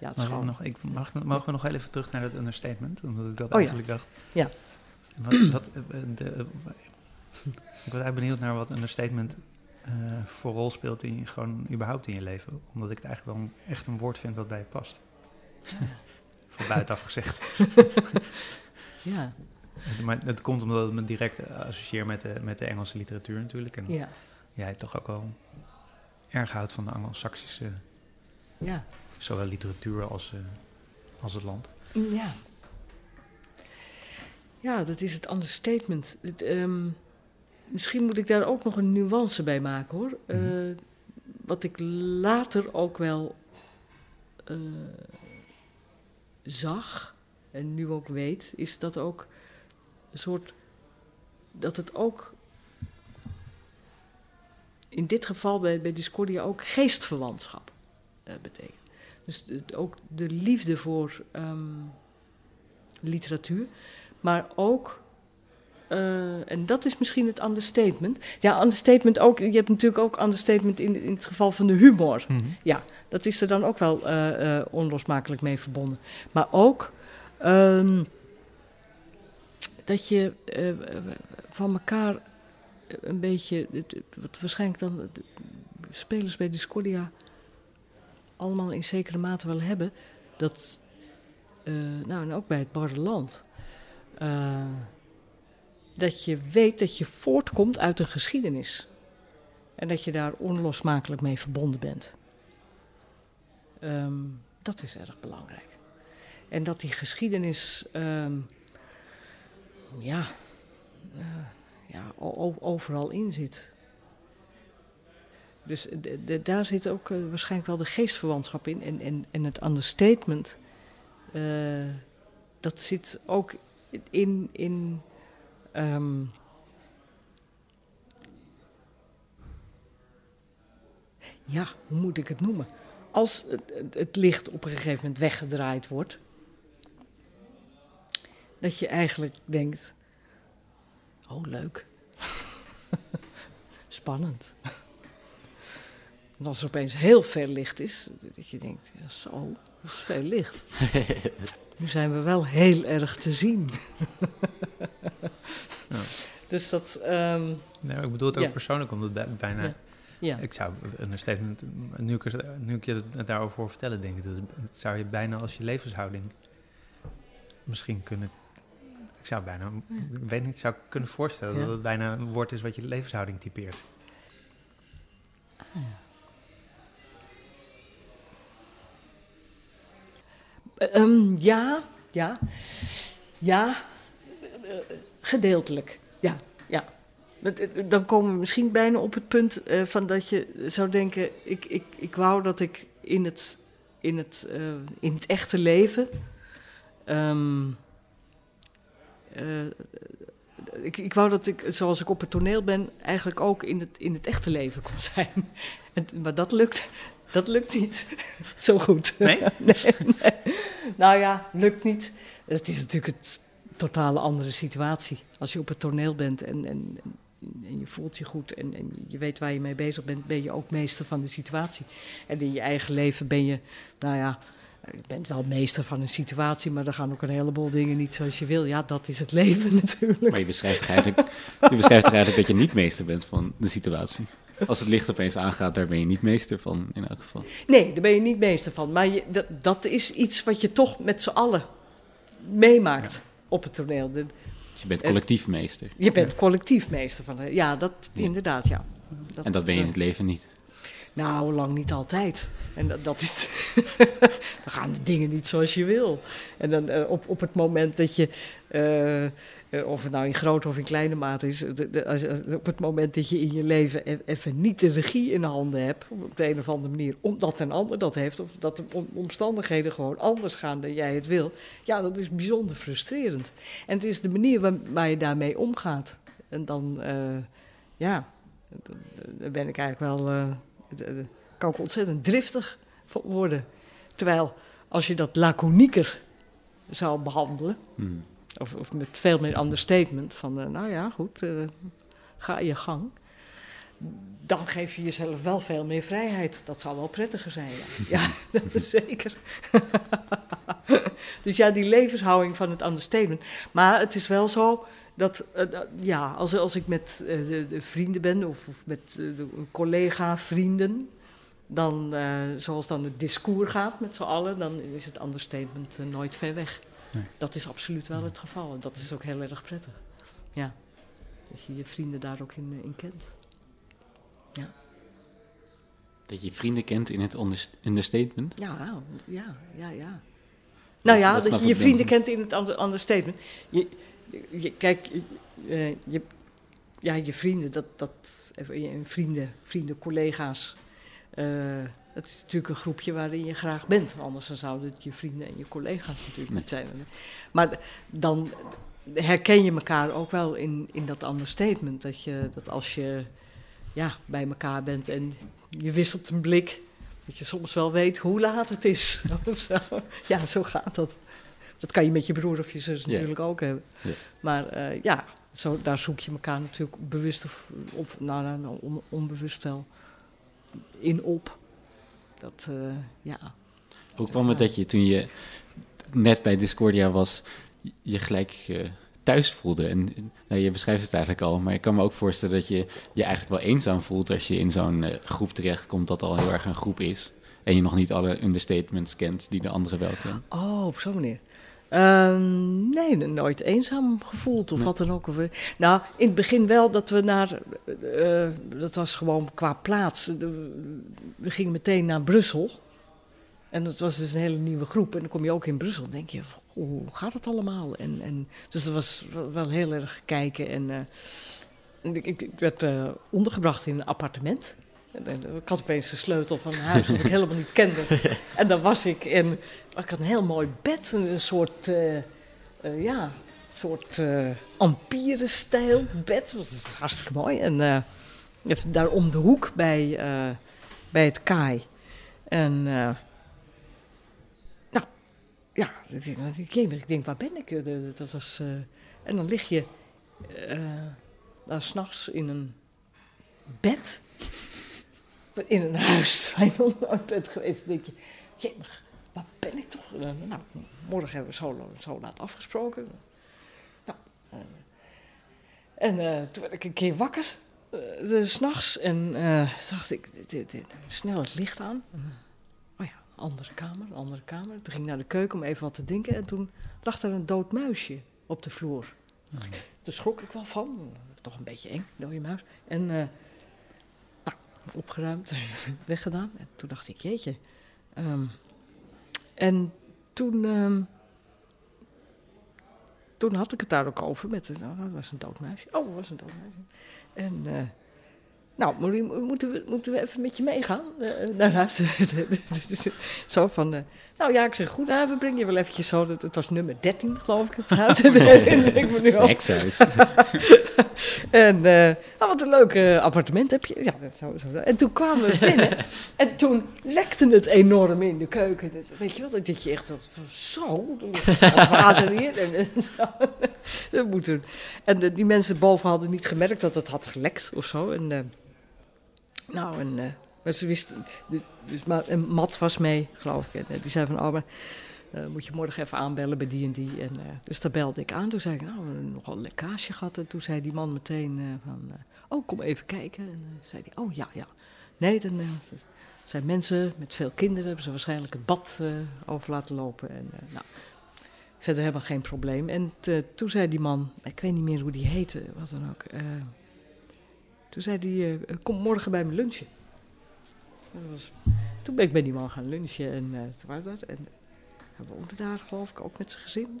ja, het is Mag, gewoon... nog, ik, mag, mogen we nog even terug naar dat understatement? Omdat ik dat Oh ja. eigenlijk dacht. Ja. Wat, wat, eh, de, eh, ik was eigenlijk benieuwd naar wat understatement eh, voor rol speelt in, gewoon überhaupt in je leven. Omdat ik het eigenlijk wel een- echt een woord vind wat bij je past. Van buitenaf gezegd. Ja, Maar het komt omdat het me direct eh, associeer met de, met de Engelse literatuur natuurlijk. En ja, jij toch ook wel erg houdt van de Anglo-Saxische, ja. zowel literatuur als, eh, als het land. Ja. Ja, dat is het understatement. Het, ehm, misschien moet ik daar ook nog een nuance bij maken hoor. Eh, Mhm. wat ik later ook wel eh, zag en nu ook weet, is dat ook een soort. dat het ook. in dit geval bij, bij Discordia ook geestverwantschap eh, betekent. Dus ook de liefde voor ehm, literatuur, maar ook, eh, en dat is misschien het understatement. Ja, understatement ook, je hebt natuurlijk ook understatement in, in het geval van de humor. Dat is er dan ook wel eh, eh, onlosmakelijk mee verbonden. Maar ook ehm, dat je eh, van elkaar een beetje, wat waarschijnlijk dan spelers bij Discordia allemaal in zekere mate wel hebben, dat, nou en ook bij het Barreland, eh, dat je weet dat je voortkomt uit een geschiedenis. En dat je daar onlosmakelijk mee verbonden bent. Ehm, dat is erg belangrijk. En dat die geschiedenis, ehm, ja, eh, ja, overal in zit. Dus daar zit ook eh, waarschijnlijk wel de geestverwantschap in. En, en, en het understatement, eh, dat zit ook in. in ehm, ja, hoe moet ik het noemen? Als het, het, het licht op een gegeven moment weggedraaid wordt, dat je eigenlijk denkt: oh, leuk. Spannend. En als er opeens heel veel licht is, dat je denkt: ja, zo, dat is veel licht. nu zijn we wel heel erg te zien. Ja. Dus dat, ehm, Nee, ik bedoel het ook Ja. persoonlijk, omdat bij- bijna... Ja. Ik zou een understatement, nu ik, nu ik je het daarover hoor vertellen, denk ik, dat het zou je bijna als je levenshouding misschien kunnen. Ik zou bijna, ik weet niet, zou kunnen voorstellen Ja. dat het bijna een woord is wat je levenshouding typeert. Eh, ehm, ja, ja, ja, eh, gedeeltelijk. Ja, ja. Dat- eh, Dan komen we misschien bijna op het punt eh, van dat je zou denken: ik, ik, ik wou dat ik in het, in het, eh, in het echte leven. ehm, eh, ik, ik wou dat ik, zoals ik op het toneel ben, eigenlijk ook in het, in het echte leven kon zijn. En, maar dat lukt, dat lukt niet zo goed. Nee? nee, nee. Nou ja, lukt niet. Het is natuurlijk een totale andere situatie. Als je op het toneel bent en, en, en je voelt je goed en, en je weet waar je mee bezig bent, ben je ook meester van de situatie. En in je eigen leven ben je, nou ja, Je bent wel meester van een situatie, maar er gaan ook een heleboel dingen niet zoals je wil. Ja, dat is het leven natuurlijk. Maar je beschrijft toch eigenlijk, je beschrijft toch eigenlijk dat je niet meester bent van de situatie? Als het licht opeens aangaat, daar ben je niet meester van in elk geval. Nee, daar ben je niet meester van. Maar je, dat, dat is iets wat je toch met z'n allen meemaakt op het toneel. De- je bent collectief meester. je bent collectief meester van. Ja, dat Ja. inderdaad, ja. En dat ben je in het leven niet. Nou, lang niet altijd. En dat, dat is. dan gaan de dingen niet zoals je wil. En dan eh, op, op het moment dat je. eh, eh, of het nou in grote of in kleine mate is. de- de- als, op het moment dat je in je leven e- even niet de regie in handen hebt. op de een of andere manier. omdat een ander dat heeft. of dat de om- omstandigheden gewoon anders gaan dan jij het wil. Ja, dat is bijzonder frustrerend. En het is de manier waar, je daarmee omgaat. En dan. eh, ja. Dan ben ik eigenlijk wel. eh, d- kan ik ontzettend driftig worden. Terwijl als je dat laconieker zou behandelen, Hmm. Of, of met veel meer understatement, van eh, nou ja, goed, eh, ga je gang. Dan geef je jezelf wel veel meer vrijheid. Dat zou wel prettiger zijn. Ja, ja dat is zeker. dus ja, die levenshouding van het understatement. Maar het is wel zo dat, eh, dat- ja, als, als ik met de, de vrienden ben of, of met eh, de collega-vrienden, dan, eh, zoals dan het discours gaat met z'n allen, dan is het understatement nooit ver weg. Nee. Dat is absoluut wel het geval. En dat is ook heel erg prettig. Ja. Dat je je vrienden daar ook in, eh, in kent. Dat je vrienden kent in het understatement. Ja, nou, ja, ja, ja. Nou ja, dat je je vrienden kent in het under- understatement. Je, je, kijk, je, eh, je, ja, je vrienden, dat, dat, even, je vrienden, vrienden, collega's. eh, het is natuurlijk een groepje waarin je graag bent. Anders dan zouden het je vrienden en je collega's natuurlijk niet zijn. Maar dan herken je elkaar ook wel in, in dat understatement. Dat, je, dat als je ja, bij elkaar bent en je wisselt een blik... Dat je soms wel weet hoe laat het is. of zo. Ja, zo gaat dat. Dat kan je met je broer of je zus natuurlijk ook hebben. Maar eh, ja, zo, daar zoek je elkaar natuurlijk bewust of, of nou, nou, nou, on- onbewust wel in op. Dat, eh, ja. Hoe kwam het dat je toen je net bij Discordia was, je gelijk eh, thuis voelde? En nou, je beschrijft het eigenlijk al, maar ik kan me ook voorstellen dat je je eigenlijk wel eenzaam voelt als je in zo'n eh, groep terechtkomt dat al heel erg een groep is. En je nog niet alle understatements kent die de anderen wel kennen. Oh, op zo'n manier. Ehm, nee, nooit eenzaam gevoeld of Nee. wat dan ook. Of, eh, nou, in het begin wel dat we naar... eh, dat was gewoon qua plaats. We gingen meteen naar Brussel. En dat was dus een hele nieuwe groep. En dan kom je ook in Brussel en denk je, goh, hoe gaat het allemaal? En, en, dus dat was wel- heel erg kijken. En, eh, ik, ik werd ondergebracht in een appartement. Ik had opeens de sleutel van een huis dat ik helemaal niet kende. En daar was ik. En ik had een heel mooi bed. Een, soort, eh, eh, ja, soort eh Ampire-stijl bed. Dat was hartstikke mooi. En daar om de hoek bij, bij het kaai. En nou, ja, ik denk, waar ben ik? Dat was, en dan lig je daar s'nachts in een bed. In een huis waar je nog nooit bent geweest. Dan denk je, jemig, waar ben ik toch? Eh, nou, morgen hebben we zo, zo laat afgesproken. Nou, eh, en eh, toen werd ik een keer wakker, 's s'nachts. En dacht ik, dit, snel het licht aan. Oh ja, andere kamer, andere kamer. Toen ging ik naar de keuken om even wat te drinken. En toen lag er een dood muisje op de vloer. Daar schrok ik wel van. Toch een beetje eng, dode muis. En opgeruimd, weggedaan. En toen dacht ik, jeetje. Ehm, en toen, ehm, toen had ik het daar ook over met, dat was een dood muisje. Oh, dat was een dood muisje. En, eh, nou, Marie, moeten we, moeten we even met je meegaan eh, naar huis? zo van, eh, nou ja, ik zeg, goed, nou, we brengen je wel eventjes zo. Het, het was nummer 13, geloof ik, het huis. Dat herinner ik me nu al. Hexhuis. En eh, nou, wat een leuk eh, appartement heb je. Ja, zo, zo. En toen kwamen we binnen. en toen lekte het enorm in de keuken. Dat, weet je wel, dat je echt dat van zo. Water hier. En, en, zo. dat moet. En die mensen boven hadden niet gemerkt dat het had gelekt of zo. En, eh, nou, en eh, Maar ze wist, dus, maar, en Matt was mee, geloof ik. En die zei van, oh, maar, uh, moet je morgen even aanbellen bij die en die. En, uh, dus daar belde ik aan. Toen zei ik, nou, we hebben nogal een lekkage gehad. En toen zei die man meteen van, oh, kom even kijken. En zei hij, oh ja, ja. Nee, dan zijn mensen met veel kinderen, hebben ze waarschijnlijk het bad over laten lopen. En, nou, verder helemaal geen probleem. En toen zei die man, ik weet niet meer hoe die heette, wat dan ook. Toen zei hij, kom morgen bij me lunchen. Was, toen ben ik bij die man gaan lunchen en uh, toen was dat. En hij woonde daar, geloof ik, ook met zijn gezin.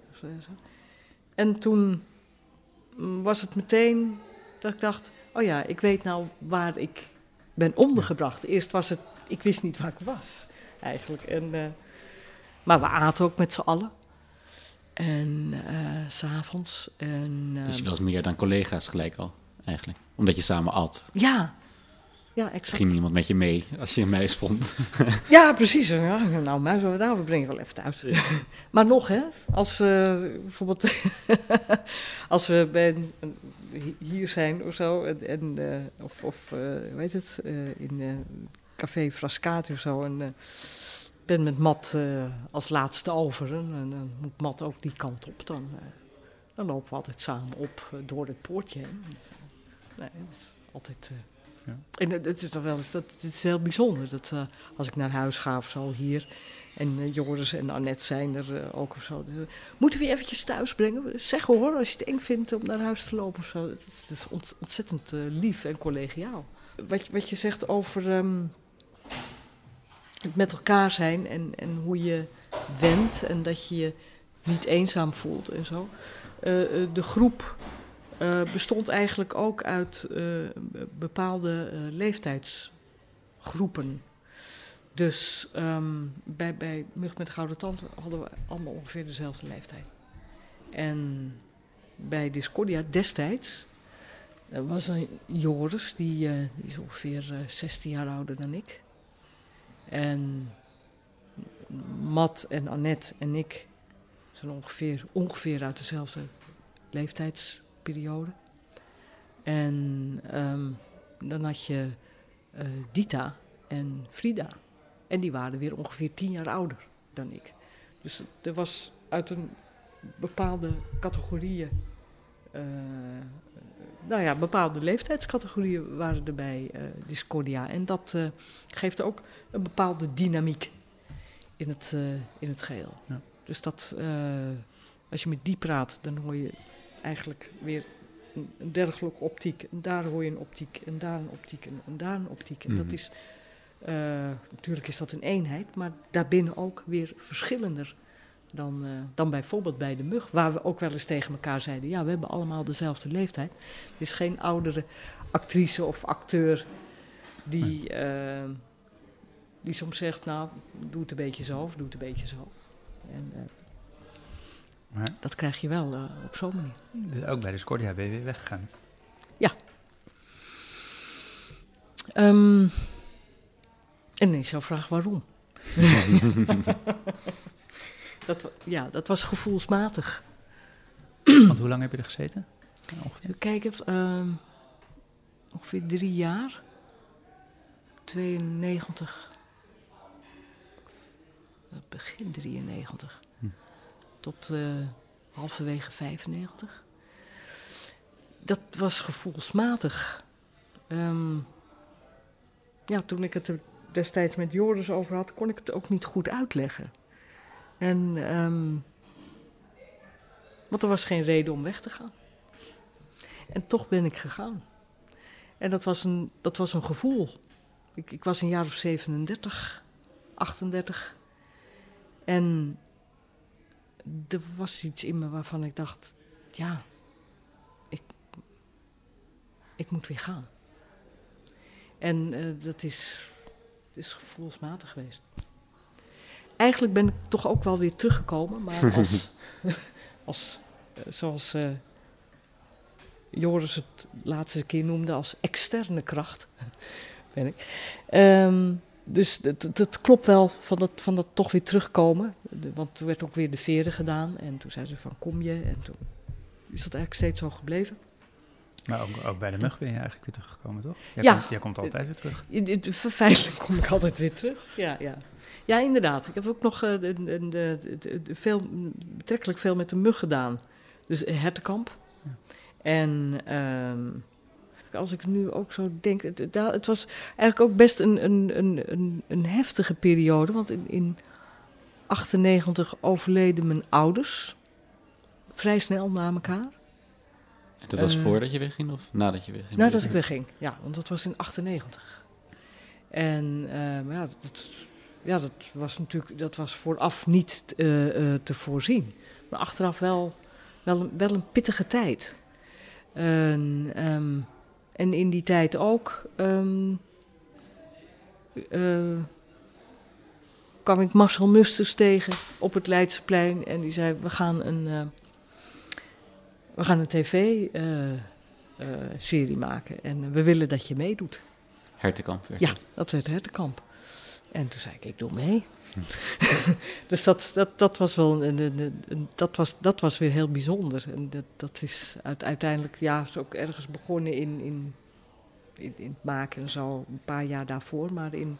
En toen was het meteen dat ik dacht: oh ja, ik weet nou waar ik ben ondergebracht. Eerst was het, ik wist niet waar ik was eigenlijk. En, uh, maar we aten ook met z'n allen. En uh, s'avonds. En, dus je was meer dan collega's gelijk al, eigenlijk? Omdat je samen at? Ja, ja, exact. Ging niemand met je mee als je een muis vond? ja, precies. Ja, nou, muis, nou, we brengen wel even thuis. maar nog, hè, als uh, bijvoorbeeld als we bij, hier zijn of zo, en, en uh, of, of uh, hoe heet het, in Café Frascati of zo, en ben met Mat als laatste over, en dan moet Mat ook die kant op, dan, dan lopen we altijd samen op door het poortje heen. Nee, dat is altijd... Ja. En het is toch wel eens, dat, het is heel bijzonder. Dat uh, als ik naar huis ga of zo hier. En uh, Joris en Annette zijn er uh, ook of zo. Dus, moeten we je eventjes thuis brengen? Zeg hoor, als je het eng vindt om naar huis te lopen of zo. Het is, het is ont, ontzettend lief en collegiaal. Wat, wat je zegt over um, het met elkaar zijn en, en hoe je wendt. En dat je je niet eenzaam voelt en zo. de groep uh, bestond eigenlijk ook uit uh, bepaalde uh, leeftijdsgroepen. Dus um, bij, bij Mug met Gouden Tand hadden we allemaal ongeveer dezelfde leeftijd. En bij Discordia destijds was een Joris, die, die is ongeveer 16 jaar ouder dan ik. En Matt en Annette en ik zijn ongeveer, ongeveer uit dezelfde leeftijds periode. En um, dan had je uh, Dita en Frida. En die waren weer ongeveer tien jaar ouder dan ik. Dus er was uit een bepaalde categorieën, uh, nou ja, bepaalde leeftijdscategorieën waren er bij uh, Discordia. En dat geeft ook een bepaalde dynamiek in het, in het geheel. Ja. Dus dat, als je met die praat, dan hoor je eigenlijk weer een dergelijke optiek. En daar hoor je een optiek, en daar een optiek, en, en daar een optiek. En mm. dat mhm. is, uh, natuurlijk is dat een eenheid, maar daarbinnen ook weer verschillender dan, uh, dan bijvoorbeeld bij de mug. Waar we ook wel eens tegen elkaar zeiden, ja, we hebben allemaal dezelfde leeftijd. Er is geen oudere actrice of acteur die, uh, die soms zegt, nou, doe het een beetje zo of doe het een beetje zo. En, maar? Dat krijg je wel uh, op zo'n manier. Dus ook bij de Scordia ben je weer weggegaan? Ja. Um, en dan is jouw vraag waarom? dat, ja, dat was gevoelsmatig. Want hoe lang heb je er gezeten? Ongeveer? Kijken, um, ongeveer drie jaar. 92. Begin 93 tot uh, halverwege 95. Dat was gevoelsmatig. Um, ja, toen ik het er destijds met Joris over had, kon ik het ook niet goed uitleggen. En, um, want er was geen reden om weg te gaan. En toch ben ik gegaan. En dat was een, dat was een gevoel. Ik, ik was een jaar of 37, 38. En er was iets in me waarvan ik dacht, ja, ik, ik moet weer gaan. En uh, dat is, is gevoelsmatig geweest. Eigenlijk ben ik toch ook wel weer teruggekomen, maar als, als uh, zoals uh, Joris het laatste keer noemde, als externe kracht ben ik. Um, dus het, het, klopt wel van dat, van dat toch weer terugkomen. want toen werd ook weer de veren gedaan. En toen zei ze van kom je. En toen is dat eigenlijk steeds zo gebleven. Maar ook, ook bij de mug ben je eigenlijk weer teruggekomen, toch? Jij, Ja. komt, jij komt altijd weer terug. Feitelijk kom ik altijd weer terug. Ja, ja. ja inderdaad. Ik heb ook nog eh, de, de, veel, betrekkelijk veel met de mug gedaan. Dus hertenkamp. Ja. En als ik nu ook zo denk, het, het, was eigenlijk ook best een, een, een, een, heftige periode. Want in, in 98 overleden mijn ouders. Vrij snel na elkaar. En dat was Eh, voordat je wegging of nadat je wegging? Nadat ik wegging, ja, want dat was in 98. En eh, maar ja, dat, ja, dat was natuurlijk dat was vooraf niet eh, te voorzien. Maar achteraf wel, wel, een- wel een pittige tijd. En, ehm, en in die tijd ook ehm, eh, kwam ik Marcel Musters tegen op het Leidseplein. En die zei, we gaan een, eh, we gaan een tv-serie maken. En we willen dat je meedoet. Hertenkamp werd Ja, dat werd Hertenkamp. En toen zei ik, ik doe mee. dus dat, dat, dat, was wel een, een, een- dat, was, dat was weer heel bijzonder. En dat, dat is uit- uiteindelijk, ja, is ook ergens begonnen in, in, in, het maken en zo, een paar jaar daarvoor. Maar in,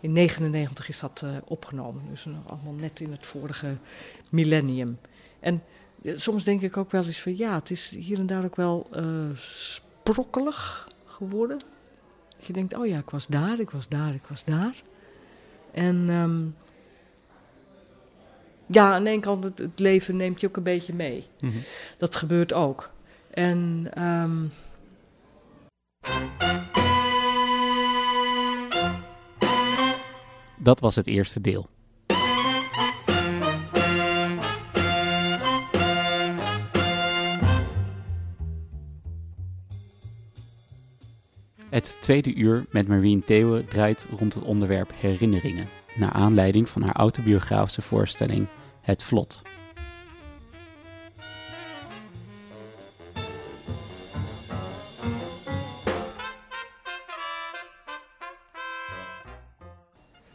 in 99 is dat eh, opgenomen. Dus nog allemaal net in het vorige millennium. En eh, soms denk ik ook wel eens van, ja, het is hier en daar ook wel eh, sprokkelig geworden. Dat je denkt, oh ja, ik was daar, ik was daar, ik was daar. En ehm, ja, aan de ene kant, het, het leven neemt je ook een beetje mee. Mhm. Dat gebeurt ook. En ehm, Dat was het eerste deel. Het tweede uur met Marien Theeuwen draait rond het onderwerp herinneringen, naar aanleiding van haar autobiografische voorstelling Het Vlot.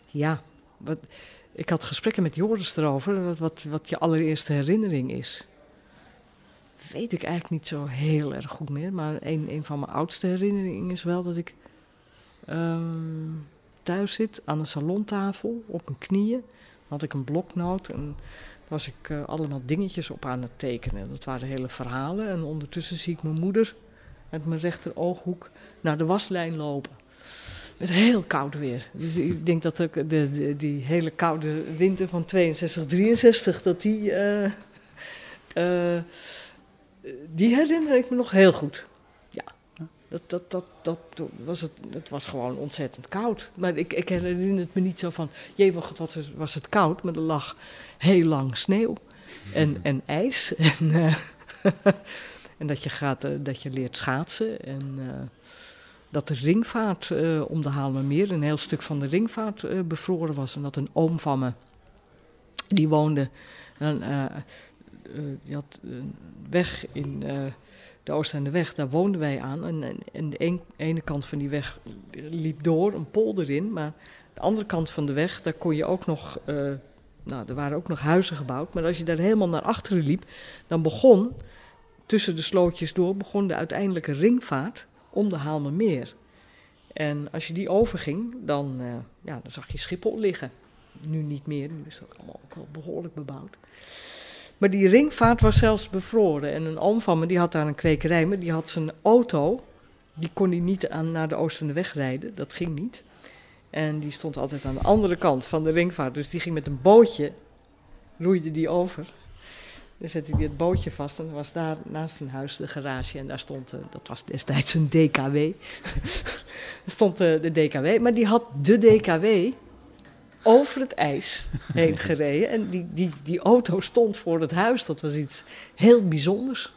ja, ik had gesprekken met Joris erover, wat, wat je allereerste herinnering is. Weet ik eigenlijk niet zo heel erg goed meer, maar een, een van mijn oudste herinneringen is wel dat ik ehm, thuis zit aan een salontafel op mijn knieën. Dan had ik een bloknoot en was ik eh, allemaal dingetjes op aan het tekenen. Dat waren hele verhalen en ondertussen zie ik mijn moeder uit mijn rechter ooghoek naar de waslijn lopen. Met heel koud weer. Dus ik denk dat ook de, de, die hele koude winter van 62, 63, dat die. eh, eh, die herinner ik me nog heel goed. Ja. Dat, dat, dat, dat was het, het was gewoon ontzettend koud. Maar ik, ik herinner het me niet zo van. Jee, wat was het, was het koud, maar er lag heel lang sneeuw en, en ijs. En, eh, en dat, je gaat, eh, dat je leert schaatsen. En. eh, dat de ringvaart om de Haarlemmermeer, een heel stuk van de ringvaart bevroren was. En dat een oom van me, die woonde, en, eh, die had een weg in eh, de Oost- en de Weg, daar woonden wij aan. En, en, de ene kant van die weg liep door, een polder in, maar de andere kant van de weg, daar kon je ook nog, eh, nou, er waren ook nog huizen gebouwd. Maar als je daar helemaal naar achteren liep, dan begon, tussen de slootjes door, begon de uiteindelijke ringvaart om de Haalmermeer. En als je die overging, dan, ja, dan zag je Schiphol liggen. Nu niet meer, nu is dat allemaal ook wel behoorlijk bebouwd. Maar die ringvaart was zelfs bevroren. En een oom van me, die had daar een kwekerij, maar die had zijn auto, die kon hij niet aan, naar de Oostende weg rijden, dat ging niet. En die stond altijd aan de andere kant van de ringvaart. Dus die ging met een bootje, roeide die over. Dan zette hij het bootje vast en er was daar naast zijn huis de garage. En daar stond, eh, dat was destijds een DKW. stond eh, de DKW, maar die had de DKW over het ijs heen gereden. En die, die, die auto stond voor het huis. Dat was iets heel bijzonders.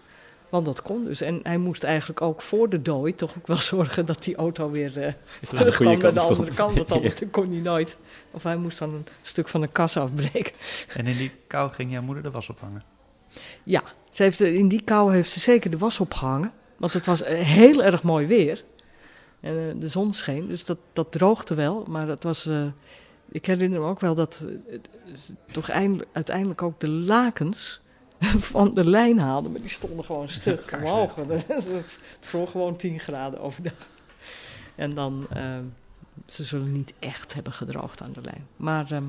Want dat kon dus. En hij moest eigenlijk ook voor de dooi toch ook wel zorgen dat die auto weer eh terugkwam naar kant de andere kant. Want anders kon hij nooit. Of hij moest dan een stuk van een kas afbreken. En in die kou ging jouw moeder de was ophangen. Ja, ze heeft, eh, in die kou heeft ze zeker de was opgehangen. Want het was eh, heel erg mooi weer. En de zon scheen, dus dat, dat droogde wel. Maar het was, eh, ik herinner me ook wel dat eh, het- toch eindelijk- uiteindelijk ook de lakens van de lijn haalde, maar die stonden gewoon stuk Kaars omhoog. het vroeg gewoon 10 graden overdag. En dan, ehm, ze zullen niet echt hebben gedroogd aan de lijn. Maar ehm,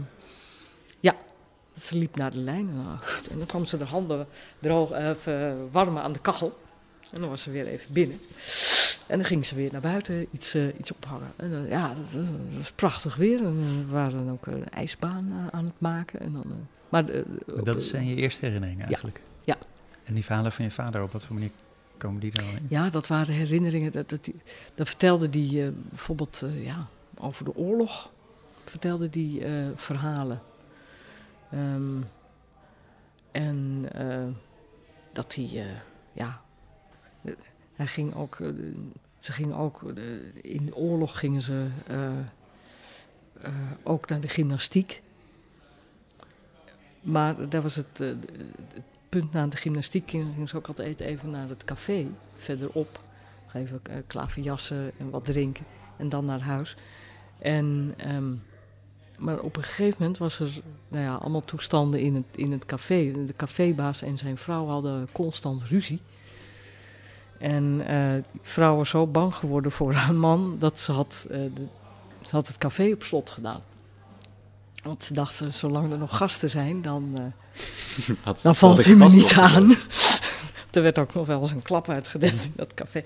ja, ze liep naar de lijn en, dan- en dan kwam ze de handen droog, eh, eh, warmen aan de kachel. En dan was ze weer even binnen. En dan ging ze weer naar buiten iets, eh, iets ophangen. En dan, ja, dat, dat was prachtig weer. En we waren dan ook een ijsbaan eh, aan het maken. En dan, eh, maar Maar dat zijn je eerste herinneringen eigenlijk? Ja. En die verhalen van je vader, op wat voor manier komen die al in? Ja, dat waren herinneringen. Dat, dat, die, dat vertelde die bijvoorbeeld ja, over de oorlog. Vertelde die verhalen. Ehm, en dat hij, ja. Hij ging ook. eh, ze gingen ook. eh, in de oorlog gingen ze eh, ook naar de gymnastiek. Maar daar was het, punt na de gymnastiek gingen ze ook altijd even naar het café verderop. Even klaverjassen en wat drinken en dan naar huis. En, ehm, maar op een gegeven moment was er nou ja, allemaal toestanden in het, in het café. De cafébaas en zijn vrouw hadden constant ruzie. En eh die vrouw was zo bang geworden voor haar man dat ze had, eh, de, ze had het café op slot gedaan. Want ze dachten, zolang er nog gasten zijn, dan, eh, Had- dan valt hij me niet aan. er werd ook nog wel eens een klap uitgedeeld in dat café.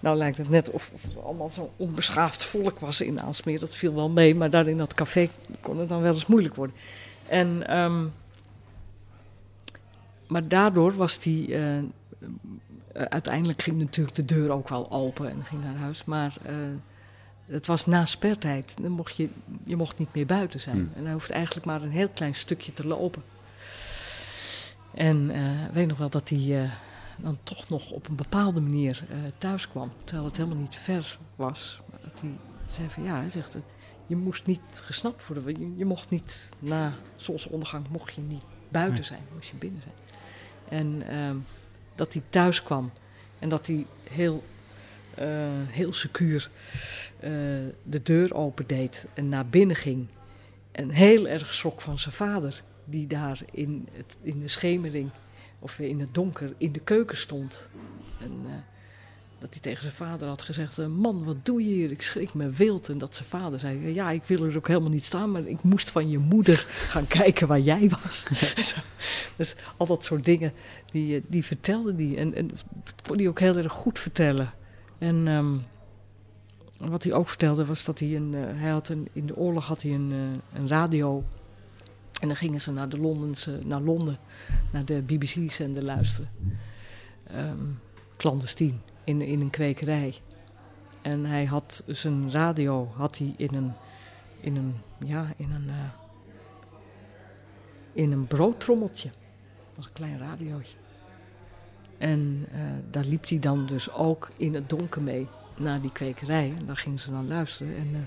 Nou lijkt het net of, of het allemaal zo'n onbeschaafd volk was in Aalsmeer. Dat viel wel mee, maar daar in dat café kon het dan wel eens moeilijk worden. En, ehm, maar daardoor was die... eh, eh, uiteindelijk ging natuurlijk de deur ook wel open en ging naar huis. Maar eh, het was na spertijd. Dan mocht je, je mocht niet meer buiten zijn. Hmm. En hij hoeft eigenlijk maar een heel klein stukje te lopen. En eh, ik weet nog wel dat hij eh, dan toch nog op een bepaalde manier eh, thuis kwam. Terwijl het helemaal niet ver was. Maar dat hij zei van ja, hij zegt, eh, je moest niet gesnapt worden. Je, je mocht niet na zonsondergang mocht je niet buiten zijn. Moest je binnen zijn. En ehm, dat hij thuis kwam. En dat hij heel, eh, heel secuur eh, de deur opendeed en naar binnen ging. En heel erg schrok van zijn vader, die daar in, het, in de schemering of in het donker in de keuken stond. En eh, dat hij tegen zijn vader had gezegd: eh, Man, wat doe je hier? Ik schrik me wild. En dat zijn vader zei: Ja, ik wil er ook helemaal niet staan, maar ik moest van je moeder gaan kijken waar jij was. Zo. dus al dat soort dingen, die, eh, die vertelde die. En, en dat kon hij ook heel erg goed vertellen. En ehm, wat hij ook vertelde was dat hij een, eh, hij had een, in de oorlog had hij een, eh, een radio. En dan gingen ze naar, de Londense, naar Londen, naar de BBC-zender luisteren. Ehm clandestien, in, in een kwekerij. En hij had zijn radio had hij in een, in een, ja, in een, eh, in een broodtrommeltje. Dat was een klein radiootje. En eh, daar liep hij dan dus ook in het donker mee naar die kwekerij. En daar gingen ze dan luisteren. En eh,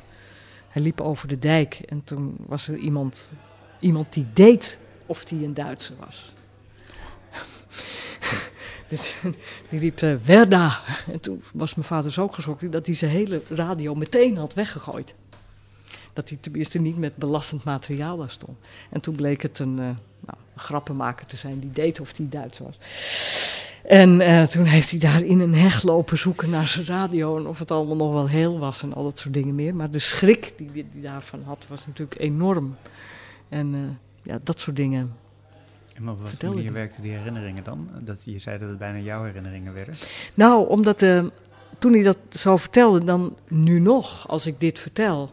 hij liep over de dijk. En toen was er iemand, iemand die deed of hij een Duitser was. Dus die riep eh, Werda. En toen was mijn vader zo geschrokken dat hij zijn hele radio meteen had weggegooid. Dat hij tenminste niet met belastend materiaal daar stond. En toen bleek het een, eh, nou, een grappenmaker te zijn die deed of hij Duits was. En eh, toen heeft hij daar in een heg lopen zoeken naar zijn radio en of het allemaal nog wel heel was en al dat soort dingen meer. Maar de schrik die hij die daarvan had was natuurlijk enorm. En ja, dat soort dingen. En op wat manier werkten die herinneringen dan? Dat je zei dat het bijna jouw herinneringen werden. Nou, omdat eh, toen hij dat zo vertelde, dan nu nog, als ik dit vertel,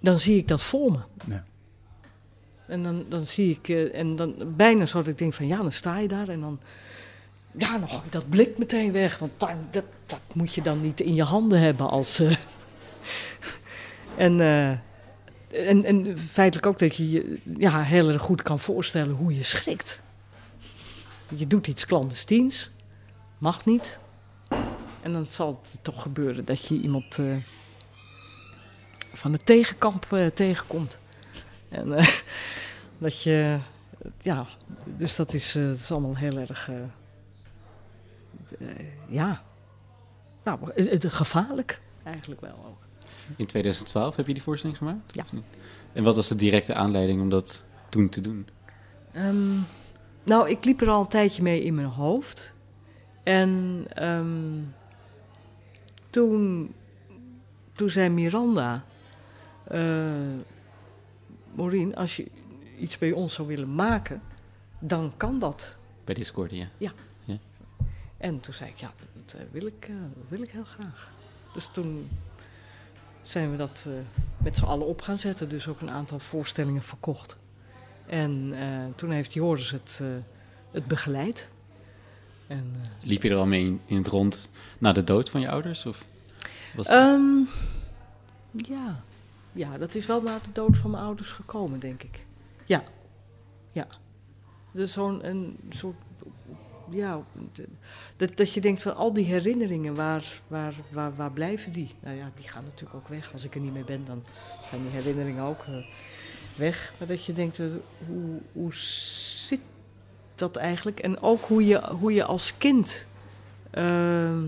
dan zie ik dat voor me. Ja. En dan, dan zie ik, eh, en dan bijna zo dat ik denk van ja, dan sta je daar en dan, ja, ik dat blik meteen weg. Want dat, dat moet je dan niet in je handen hebben als... eh, en, en, en feitelijk ook dat je je ja, heel erg goed kan voorstellen hoe je schrikt. Je doet iets clandestines, mag niet. En dan zal het toch gebeuren dat je iemand eh, van het tegenkamp eh, tegenkomt. En eh, dat je, ja, dus dat is, dat is allemaal heel erg, ja, nou, gevaarlijk eigenlijk wel ook. In 2012 heb je die voorstelling gemaakt? Ja. En wat was de directe aanleiding om dat toen te doen? Ehm, nou, ik liep er al een tijdje mee in mijn hoofd. En ehm, toen, toen zei Miranda... Uh, Maureen, als je iets bij ons zou willen maken, dan kan dat. Bij Discordia? Ja. ja. En toen zei ik, ja, dat wil ik, uh, wil ik heel graag. Dus toen zijn we dat uh, met z'n allen op gaan zetten. Dus ook een aantal voorstellingen verkocht. En uh, toen heeft Joris het, het begeleid. En, Liep je er al mee in het rond na de dood van je ouders? Of was um, ja. ja, dat is wel na de dood van mijn ouders gekomen, denk ik. Ja, ja. Dus zo'n een soort ja, dat, dat je denkt van al die herinneringen, waar, waar, waar, waar blijven die? Nou ja, die gaan natuurlijk ook weg. Als ik er niet meer ben, dan zijn die herinneringen ook uh, weg. Maar dat je denkt, uh, hoe, hoe zit dat eigenlijk? En ook hoe je, hoe je als kind, uh,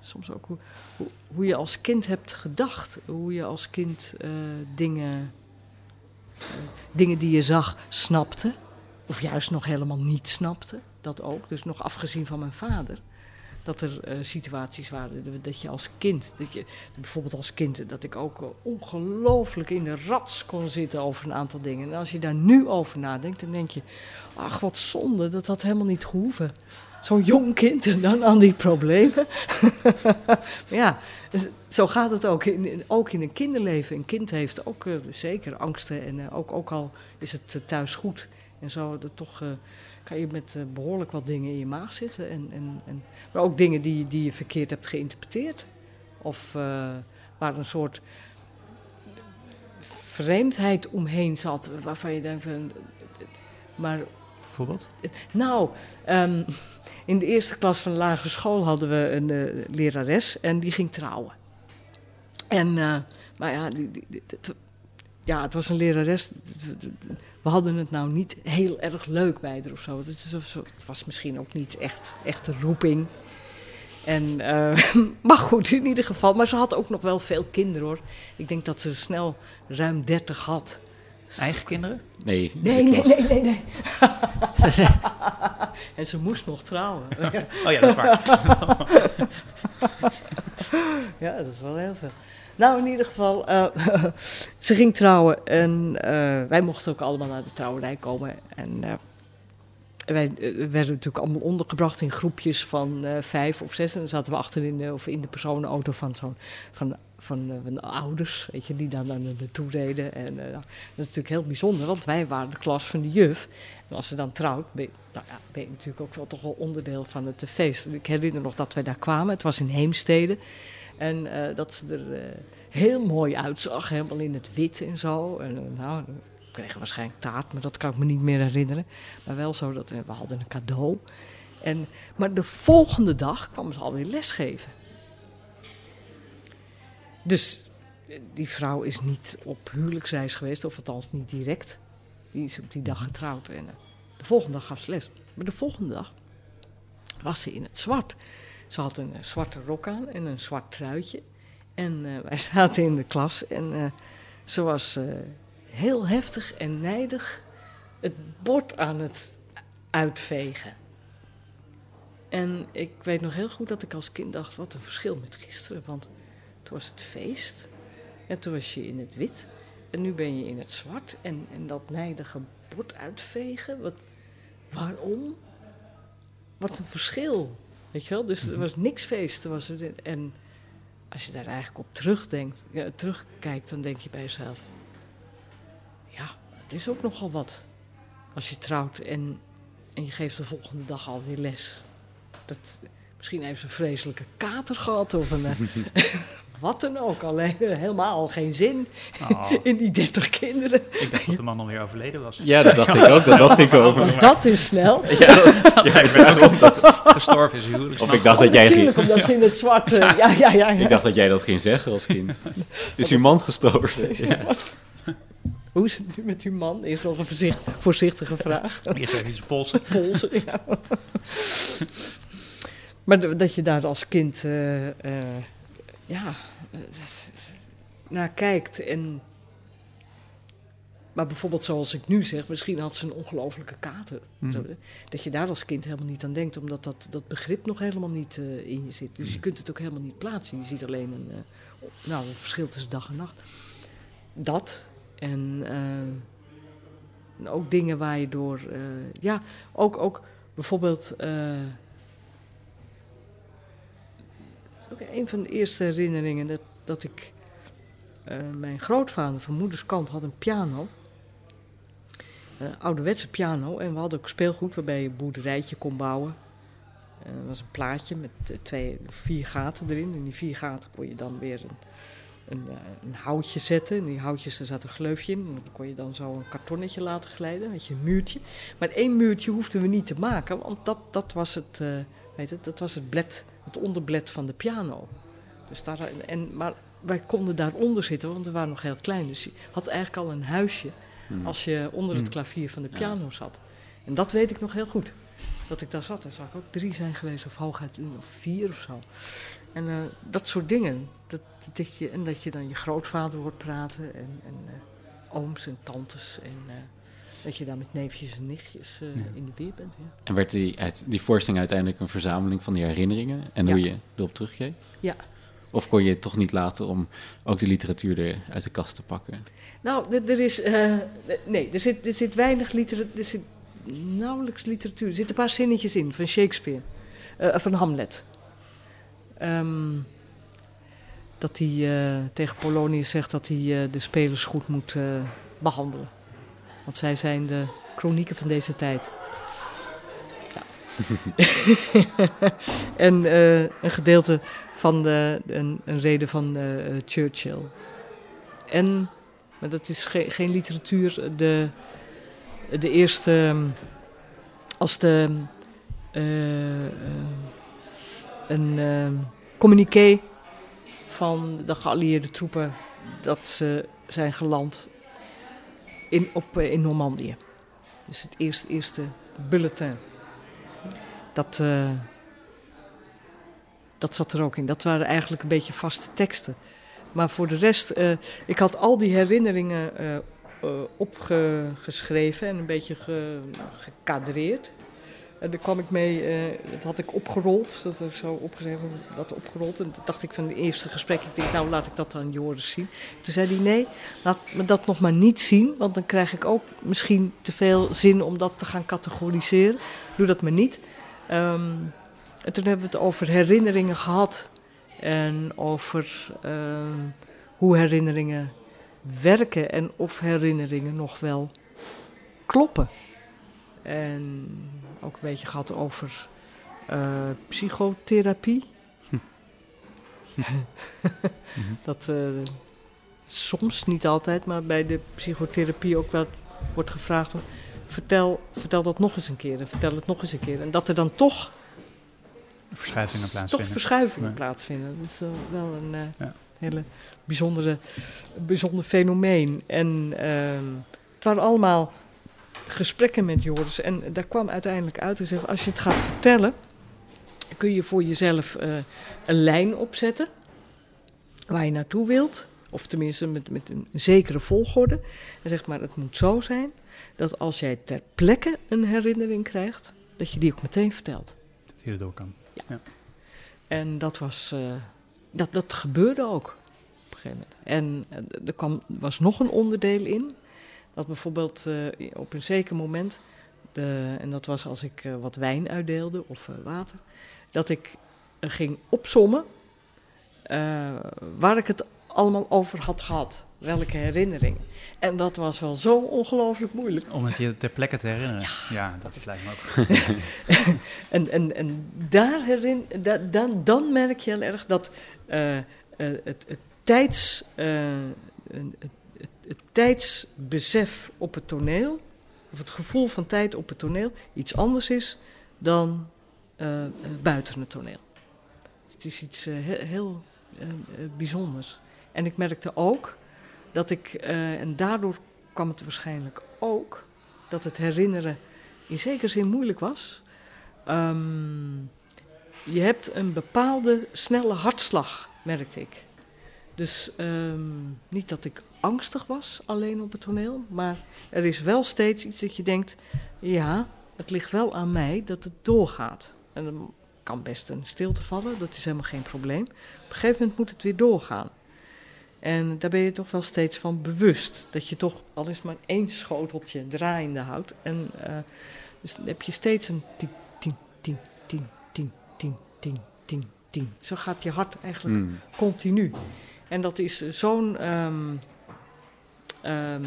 soms ook hoe, hoe, hoe, je als kind hebt gedacht. Hoe je als kind eh, dingen, dingen die je zag, snapte of juist nog helemaal niet snapte. Dat ook, dus nog afgezien van mijn vader. Dat er uh, situaties waren dat je als kind, dat je, bijvoorbeeld als kind, dat ik ook uh, ongelooflijk in de rats kon zitten over een aantal dingen. En als je daar nu over nadenkt, dan denk je, ach wat zonde, dat had helemaal niet gehoeven. Zo'n jong kind en dan aan die problemen. ja, zo gaat het ook in, ook in een kinderleven. Een kind heeft ook uh, zeker angsten en ook, ook al is het thuis goed en zo, dat toch uh, kan je met uh, behoorlijk wat dingen in je maag zitten. En, en, en, maar ook dingen die, die je verkeerd hebt geïnterpreteerd. Of uh, waar een soort vreemdheid omheen zat, waarvan je denkt van. Maar. Bijvoorbeeld? Nou, um, in de eerste klas van de lagere school hadden we een uh, lerares en die ging trouwen. En, maar ja, die, die, die, ja, het was een lerares we hadden het nou niet heel erg leuk bij haar of zo. Het, is, het was misschien ook niet echt, echt de roeping. En, uh, maar goed, in ieder geval. Maar ze had ook nog wel veel kinderen hoor. Ik denk dat ze snel ruim 30 had. Eigen kinderen? Nee. Nee, nee, nee, nee, nee. en ze moest nog trouwen. oh ja, dat is waar. ja, dat is wel heel veel. Nou, in ieder geval, uh, ze ging trouwen en uh, wij mochten ook allemaal naar de trouwerij komen. En uh, wij werden natuurlijk allemaal ondergebracht in groepjes van vijf of zes. En dan zaten we achterin of in de personenauto van zo'n van, van, van de ouders, weet je, die dan naar naartoe reden. En dat is natuurlijk heel bijzonder, want wij waren de klas van de juf. En als ze dan trouwt, ben je, nou ja, natuurlijk ook wel toch wel onderdeel van het feest. Ik herinner nog dat wij daar kwamen, het was in Heemstede. En uh, dat ze er uh, heel mooi uitzag, helemaal in het wit en zo. En uh, nou, we kregen waarschijnlijk taart, maar dat kan ik me niet meer herinneren. Maar wel zo dat we hadden een cadeau. En, maar de volgende dag kwam ze alweer lesgeven. Dus die vrouw is niet op huwelijksreis geweest, of althans niet direct. Die is op die dag getrouwd. En de volgende dag gaf ze les. Maar de volgende dag was ze in het zwart. Ze had een uh, zwarte rok aan en een zwart truitje. En uh, wij zaten in de klas en uh, ze was heel heftig en nijdig het bord aan het uitvegen. En ik weet nog heel goed dat ik als kind dacht, wat een verschil met gisteren. Want toen was het feest en toen was je in het wit. En nu ben je in het zwart en, en dat nijdige bord uitvegen. Wat, waarom? Wat een verschil. Weet je wel? Dus er was niks feest. Er was, en als je daar eigenlijk op terugdenkt, terugkijkt, dan denk je bij jezelf: ja, het is ook nogal wat. Als je trouwt en, en je geeft de volgende dag alweer les. Dat, misschien heeft ze een vreselijke kater gehad of een. Eh, wat dan ook. Alleen helemaal geen zin oh. in die 30 kinderen. Ik dacht dat de man alweer overleden was. Ja, dat dacht ik ook. Dat dacht ik ook. Maar dat is snel. Ja, ja ik ben dat... Gestorven is huwelijk. Of ik dacht dat jij ging... omdat ze in het zwart... Uh, ja, ja, ja, ja, Ik dacht dat jij dat ging zeggen als kind. Is uw man gestorven? Ja. Hoe is het nu met uw man? Is nog een voorzicht, voorzichtige vraag. Eerst even zijn polsen. Polsen, ja. maar dat je daar als kind... Uh, uh, ja, naar kijkt en maar bijvoorbeeld zoals ik nu zeg, misschien had ze een ongelofelijke kater. Zo, Dat je daar als kind helemaal niet aan denkt, omdat dat, dat begrip nog helemaal niet eh, in je zit. Dus je Mhm. kunt het ook helemaal niet plaatsen. Je ziet alleen een, eh, nou, een verschil tussen dag en nacht. Dat en, eh, en ook dingen waar je door. eh, ja, ook, ook bijvoorbeeld. Ook een van de eerste herinneringen dat, dat ik. eh, mijn grootvader van moeders kant had een piano. Een ouderwetse piano. En we hadden ook speelgoed waarbij je een boerderijtje kon bouwen. Eh, Er was een plaatje met eh, twee, vier gaten erin. En die vier gaten kon je dan weer een, een, eh, een houtje zetten. En die houtjes, daar zat een gleufje in. En dan kon je dan zo een kartonnetje laten glijden. had je een muurtje. Maar één muurtje hoefden we niet te maken. Want dat, dat was het, eh, weet het, dat was het bled, het onderblad van de piano. Dus daar, en, maar wij konden daaronder zitten, want we waren nog heel klein. Dus je had eigenlijk al een huisje Hmm. als je onder het Hmm. klavier van de Ja. piano zat. En dat weet ik nog heel goed. Dat ik daar zat. Er zou ik ook drie zijn geweest, of hooguit of vier of zo. En eh, dat soort dingen. Dat, dat je, en dat je dan je grootvader hoort praten. En, en eh, ooms en tantes. En eh, dat je daar met neefjes en nichtjes eh, Ja. in de weer bent. Ja. En werd die, uit, die voorstelling uiteindelijk een verzameling van die herinneringen en hoe je erop terugkeek? Ja. Of kon je het toch niet laten om ook de literatuur er uit de kast te pakken? Nou, er- er is. eh, nee, er zit, er zit weinig literatuur. Er zit nauwelijks literatuur. Er zitten een paar zinnetjes in van Shakespeare. eh, van Hamlet. Ehm, dat hij tegen Polonius zegt dat hij de spelers goed moet eh, behandelen. Want zij zijn de chronieken van deze tijd. Ja. en eh, een gedeelte van de, een, een reden van eh, Churchill. En maar dat is ge- geen literatuur. De, de eerste, als de, eh, een communiqué van de geallieerde troepen dat ze zijn geland in, op, eh, in Normandië. Dus het eerste, eerste bulletin. Dat, eh, dat zat er ook in. Dat waren eigenlijk een beetje vaste teksten. Maar voor de rest, eh, ik had al die herinneringen opgeschreven en een beetje ge, gekadreerd. En daar kwam ik mee, eh, dat had ik opgerold, dat heb ik zo opgeschreven, dat opgerold. En toen dacht ik van het eerste gesprek, ik denk nou laat ik dat aan Joris zien. Toen zei hij nee, laat me dat nog maar niet zien, want dan krijg ik ook misschien te veel zin om dat te gaan categoriseren. Doe dat maar niet. Ehm, en toen hebben we het over herinneringen gehad. En over ehm, hoe herinneringen werken en of herinneringen nog wel kloppen. En ook een beetje gehad over eh, psychotherapie. Dat eh, soms, niet altijd, maar bij de psychotherapie ook wel wordt gevraagd: vertel, vertel dat nog eens een keer en vertel het nog eens een keer. En dat er dan toch Verschuivingen toch plaatsvinden. verschuivingen Nee. plaatsvinden. Dat is wel een Ja. hele bijzondere, bijzonder fenomeen. En ehm, het waren allemaal gesprekken met Joris. En daar kwam uiteindelijk uit te zeggen, als je het gaat vertellen, kun je voor jezelf eh, een lijn opzetten waar je naartoe wilt. Of tenminste met, met een zekere volgorde. En zeg maar, het moet zo zijn dat als jij ter plekke een herinnering krijgt, dat je die ook meteen vertelt. Dat hij erdoor kan. En dat was, eh, dat, dat gebeurde ook op een gegeven moment. En eh, er kwam, was nog een onderdeel in, dat bijvoorbeeld eh, op een zeker moment, de, en dat was als ik eh, wat wijn uitdeelde of eh, water, dat ik ging opsommen waar ik het allemaal over had gehad, welke herinneringen. En dat was wel zo ongelooflijk moeilijk. Om het je ter plekke te herinneren. Ja, dat lijkt me ook. En, en, en daar herin, da, dan, dan merk je heel erg dat het, het, tijds, het, het, tijdsbesef op het toneel, of het gevoel van tijd op het toneel, iets anders is dan eh, eh, buiten het toneel. Het is iets eh, he- heel bijzonders. En ik merkte ook dat ik, en daardoor kwam het waarschijnlijk ook, dat het herinneren in zekere zin moeilijk was. Ehm, je hebt een bepaalde snelle hartslag, merkte ik. Dus ehm, niet dat ik angstig was, alleen op het toneel. Maar er is wel steeds iets dat je denkt, ja, het ligt wel aan mij dat het doorgaat. En dan kan best een stilte vallen, dat is helemaal geen probleem. Op een gegeven moment moet het weer doorgaan. En daar ben je toch wel steeds van bewust. Dat je toch al is maar één schoteltje draaiende houdt. En uh, dus dan heb je steeds een tien, tien, tien, tien, tien, tien, tien, tien, tien. Zo gaat je hart eigenlijk Mm. continu. En dat is zo'n. ehm, ehm,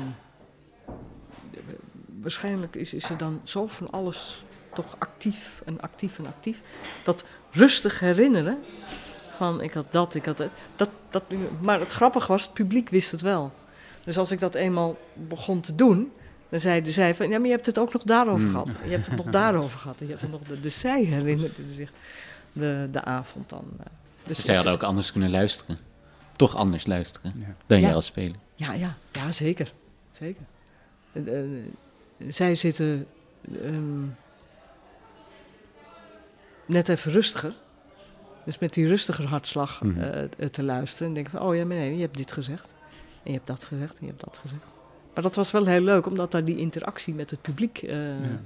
waarschijnlijk is, is er dan zo van alles toch actief en actief en actief. Dat rustig herinneren van ik had dat, ik had dat, dat, dat. Maar het grappige was, het publiek wist het wel. Dus als ik dat eenmaal begon te doen, dan zeiden zij van ja, maar je hebt het ook nog daarover Hmm. gehad. Je hebt het nog daarover gehad. En je hebt het nog, dus zij herinnerden zich de, de avond dan. eh. Dus Dus zij hadden ook anders kunnen luisteren. Toch anders luisteren Ja. dan Ja. jij als speler. Ja, ja, ja zeker. zeker. Zij zitten ehm, net even rustiger. Dus met die rustiger hartslag Mhm. eh, eh, te luisteren. En denken van, oh ja, maar nee, je hebt dit gezegd. En je hebt dat gezegd en je hebt dat gezegd. Maar dat was wel heel leuk, omdat daar die interactie met het publiek... eh, Ja,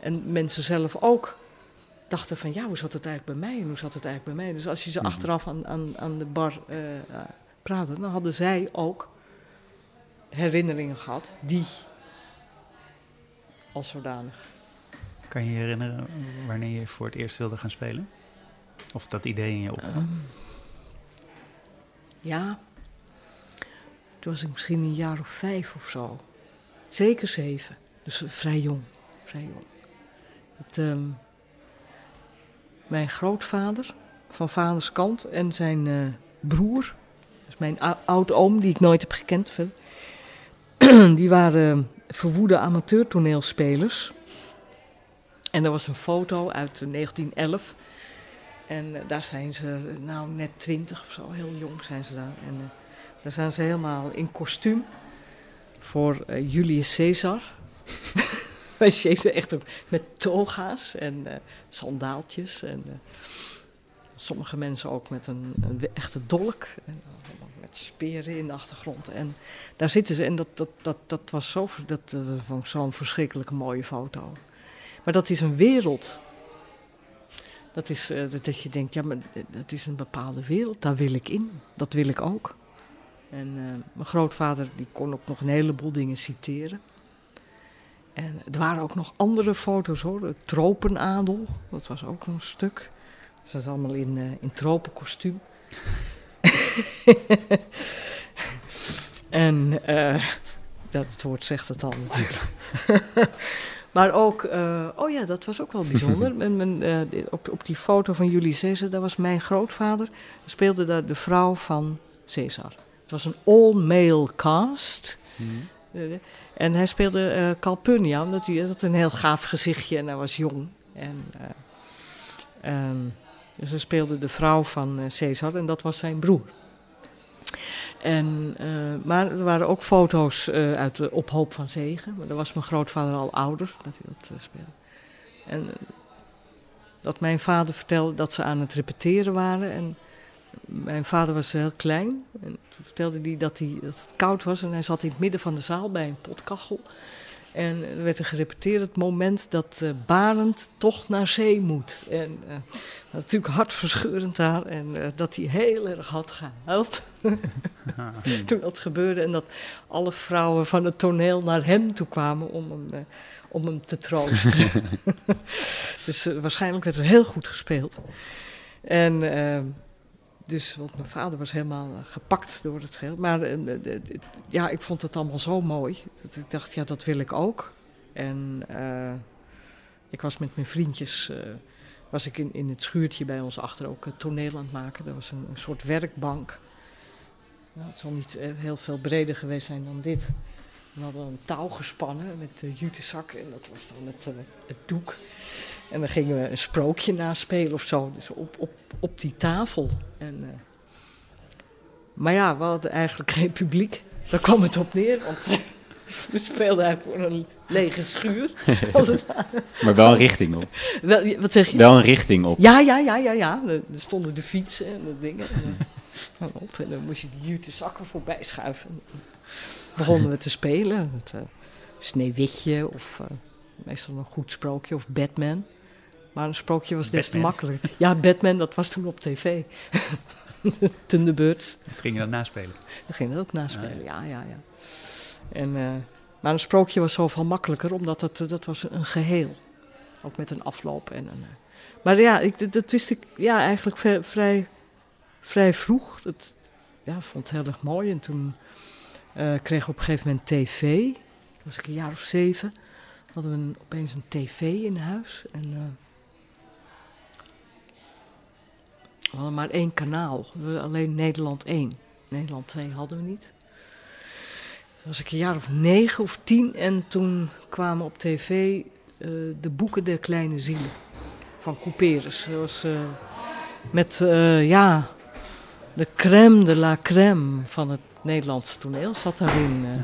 en mensen zelf ook dachten van, ja, hoe zat het eigenlijk bij mij? En hoe zat het eigenlijk bij mij? Dus als je ze Mhm. achteraf aan, aan, aan de bar praatte, dan hadden zij ook herinneringen gehad die als zodanig. Kan je je herinneren wanneer je voor het eerst wilde gaan spelen? Of dat idee in je opkwam? Ehm, ja, toen was ik misschien een jaar of vijf of zo. Zeker zeven. Dus vrij jong. Vrij jong. Het, ehm, mijn grootvader, van vaders kant, en zijn eh, broer, dus mijn ou- oud-oom, die ik nooit heb gekend verder, die waren verwoede amateurtoneelspelers. En er was een foto uit eh, 1911. En eh, daar zijn ze, eh, nou net twintig of zo, heel jong zijn ze daar. En eh, daar zijn ze helemaal in kostuum voor Julius Caesar. Wij echt ook met toga's en eh, sandaaltjes. En sommige mensen ook met een, een echte dolk. En met speren in de achtergrond. En daar zitten ze. En dat, dat, dat, dat was zo, ver- dat, eh, vond ik zo'n verschrikkelijke mooie foto. Maar dat is een wereld. Dat is eh, dat, je denkt, ja, maar dat is een bepaalde wereld. Daar wil ik in. Dat wil ik ook. En eh, mijn grootvader die kon ook nog een heleboel dingen citeren. En er waren ook nog andere foto's hoor. De tropenadel, dat was ook een stuk. Ze zat allemaal in, eh in tropenkostuum. en eh, dat het woord zegt het al natuurlijk. maar ook, eh, oh ja, dat was ook wel bijzonder. Men, men, op, op die foto van Julius Caesar, daar was mijn grootvader, speelde daar de vrouw van Caesar. Het was een all-male cast. Mhm. En hij speelde Calpurnia, omdat hij had een heel gaaf gezichtje en hij was jong. En, eh, ehm, dus hij speelde de vrouw van eh, Caesar en dat was zijn broer. En, eh, maar er waren ook foto's eh, uit de Ophoop van Zegen. Maar dan was mijn grootvader al ouder dat hij dat speelde. En dat mijn vader vertelde dat ze aan het repeteren waren. En mijn vader was heel klein. En toen vertelde hij dat, hij dat het koud was. En hij zat in het midden van de zaal bij een potkachel. En er werd er gerepeteerd het moment dat eh, Barend toch naar zee moet. En eh, dat was natuurlijk hartverscheurend daar. En eh, dat hij heel erg had gehuild toen dat gebeurde. En dat alle vrouwen van het toneel naar hem toe kwamen om hem, om hem te troosten. dus waarschijnlijk werd er heel goed gespeeld. En dus, want mijn vader was helemaal eh, gepakt door het geheel. Maar eh, eh, ja, ik vond het allemaal zo mooi. Dat ik dacht, ja, dat wil ik ook. En ik was met mijn vriendjes... was ik in, in het schuurtje bij ons achter ook het toneel aan het maken. Er was een, een soort werkbank. Nou, het zal niet heel veel breder geweest zijn dan dit. We hadden een touw gespannen met de jutezak en dat was dan eh, het doek. En dan gingen we een sprookje naspelen of zo, dus op, op, op die tafel. En, eh, maar ja, we hadden eigenlijk geen publiek. Daar kwam het op neer, want eh, we speelden eigenlijk voor een lege schuur. Als het. Maar wel een richting op. Wel, wat zeg je? Wel een richting op. Ja, ja, ja, ja, ja. Er stonden de fietsen en de dingen. En, eh, op. En dan moest je die jute zakken voorbij schuiven. En begonnen we te spelen. Het, uh, Sneeuwwitje of uh, meestal een goed sprookje of Batman. Maar een sprookje was des te makkelijker. Ja, Batman, dat was toen op tv. Thunderbirds. Dat ging je dat naspelen? Dat ging dat ook naspelen, ah, ja, ja, ja. En, uh, maar een sprookje was zoveel makkelijker, omdat het, dat was een geheel. Ook met een afloop en een... Maar ja, ik, dat wist ik ja, eigenlijk vrij, vrij vroeg. Dat ja, vond het heel erg mooi. En toen uh, kreeg ik op een gegeven moment tv. Toen was ik een jaar of zeven. Hadden we een, opeens een tv in huis. En uh, we hadden maar één kanaal. Alleen Nederland 1. Nederland 2 hadden we niet. Toen was ik een jaar of negen of tien. En toen kwamen op tv uh, de boeken der kleine zielen van Couperus. Dat was uh, met, ja, de crème de la crème van het Nederlandse toneel zat daarin. Uh.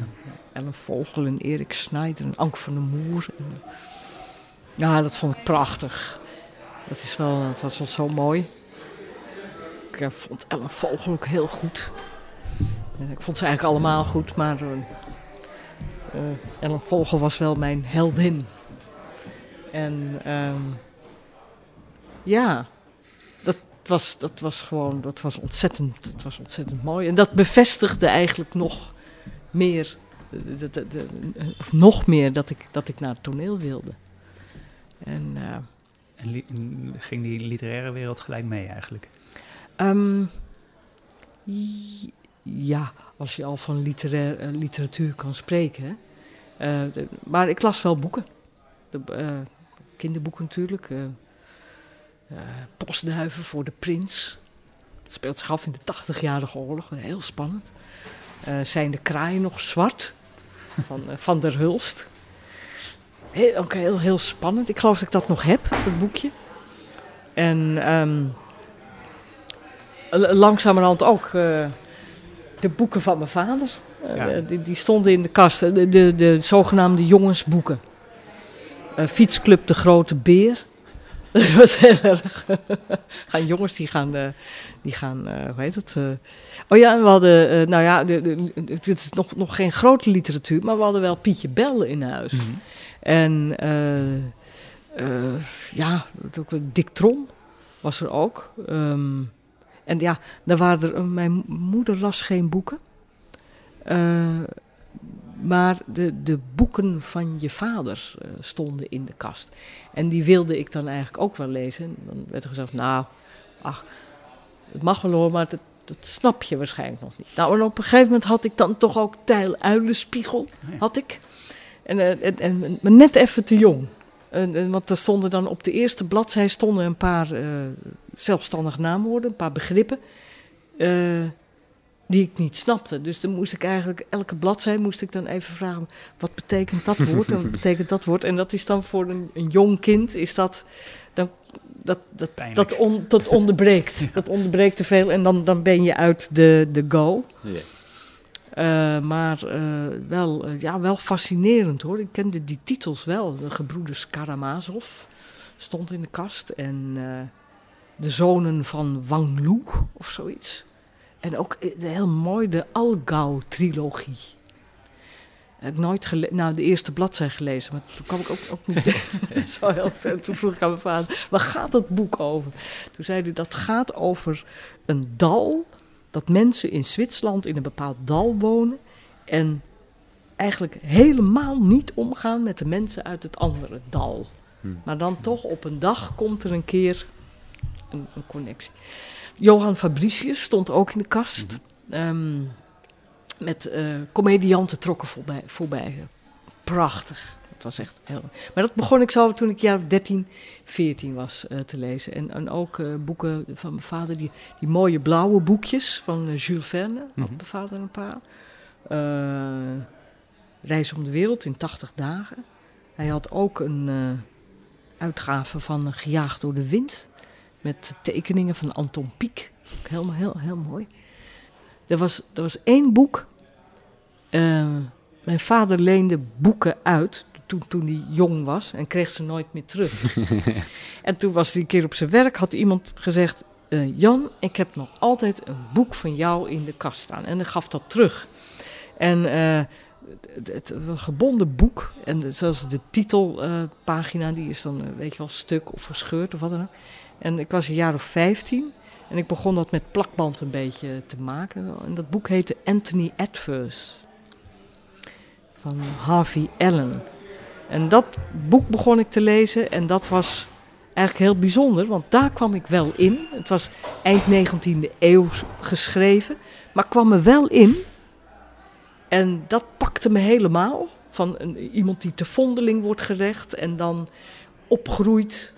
Ellen Vogel en Erik Snijder en Ank van der Moer. En, ja, dat vond ik prachtig. Dat, is wel, dat was wel zo mooi. Ik vond Ellen Vogel ook heel goed. Ik vond ze eigenlijk allemaal goed, maar Ellen Vogel was wel mijn heldin. En... Um, ja, was, dat was gewoon, dat was ontzettend, dat was ontzettend mooi. En dat bevestigde eigenlijk nog meer, de, de, de, of nog meer, dat ik, dat ik naar het toneel wilde. En, uh, en li ging die literaire wereld gelijk mee eigenlijk? Um, ja, als je al van literair, uh, literatuur kan spreken. Uh, maar ik las wel boeken. De, kinderboeken natuurlijk. Uh, postduiven voor de prins. Dat speelt zich af in de 80-jarige oorlog. Heel spannend. Uh, zijn de kraaien nog zwart? Van, uh, van der Hulst. Heel, ook heel, heel spannend. Ik geloof dat ik dat nog heb, dat boekje. En um, langzamerhand ook de boeken van mijn vader. Ja. Die, die, stonden in de kast. De, de, de zogenaamde jongensboeken. Fietsclub De Grote Beer. Dat was heel erg. gaan jongens die gaan, uh, die gaan uh, hoe heet het? Uh, oh ja, we hadden, nou ja, het is nog, nog geen grote literatuur, maar we hadden wel Pietje Bel in huis. Mm -hmm. En ja, Dick Trom was er ook. Um, en ja, daar waren er, mijn moeder las geen boeken. Maar de, de boeken van je vader uh, stonden in de kast. En die wilde ik dan eigenlijk ook wel lezen. En dan werd er gezegd, nou, ach, het mag wel hoor, maar dat, dat snap je waarschijnlijk nog niet. Nou, en op een gegeven moment had ik dan toch ook Tijl Uilenspiegel, had ik. En, uh, en, en, maar net even te jong. En, en, want er stonden dan op de eerste bladzij stonden een paar uh, zelfstandige naamwoorden, een paar begrippen die ik niet snapte. Dus dan moest ik eigenlijk, elke bladzij moest ik dan even vragen, wat betekent dat woord en wat betekent dat woord? En dat is dan voor een, een jong kind, is dat, dan, dat, dat, dat, on, dat onderbreekt. Ja. Dat onderbreekt te veel en dan, dan ben je uit de, de go. Uh, maar uh, wel, uh, ja, wel fascinerend hoor. Ik kende die titels wel. De gebroeders Karamazov stond in de kast. En de zonen van Wang Lu of zoiets. En ook heel mooi de Algau-trilogie. Heb ik nooit gelezen, nou de eerste bladzij gelezen, maar toen kwam ik ook, ook niet zo heel ver. Toen vroeg ik aan mijn vader, waar gaat dat boek over? Toen zei hij, dat gaat over een dal, dat mensen in Zwitserland in een bepaald dal wonen en eigenlijk helemaal niet omgaan met de mensen uit het andere dal. Hmm. Maar dan toch op een dag komt er een keer een, een connectie. Johan Fabricius stond ook in de kast. Mm -hmm. um, met uh, comedianten trokken voorbij, voorbij. Prachtig. Het was echt heel... Maar dat begon ik zo toen ik jaar 13, 14 was uh, te lezen. En, en ook uh, boeken van mijn vader, die, die mooie blauwe boekjes van Jules Verne. Mm -hmm. Had mijn vader een paar. Reis om de wereld in 80 dagen. Hij had ook een uitgave van Gejaagd door de wind. Met tekeningen van Anton Pieck. Helemaal heel, heel mooi. Er was, er was één boek. Uh, mijn vader leende boeken uit toen, toen hij jong was en kreeg ze nooit meer terug. en toen was hij een keer op zijn werk, had iemand gezegd: eh, Jan, ik heb nog altijd een boek van jou in de kast staan. En hij gaf dat terug. En eh, het, het, gebonden boek, en zelfs de titelpagina, die is dan, weet je wel, stuk of verscheurd of wat dan ook. En ik was een jaar of 15 en ik begon dat met plakband een beetje te maken. En dat boek heette Anthony Adverse van Harvey Allen. En dat boek begon ik te lezen en dat was eigenlijk heel bijzonder, want daar kwam ik wel in. Het was eind 19e eeuw geschreven, maar kwam er wel in. En dat pakte me helemaal. Van een, iemand die te vondeling wordt gerecht en dan opgroeit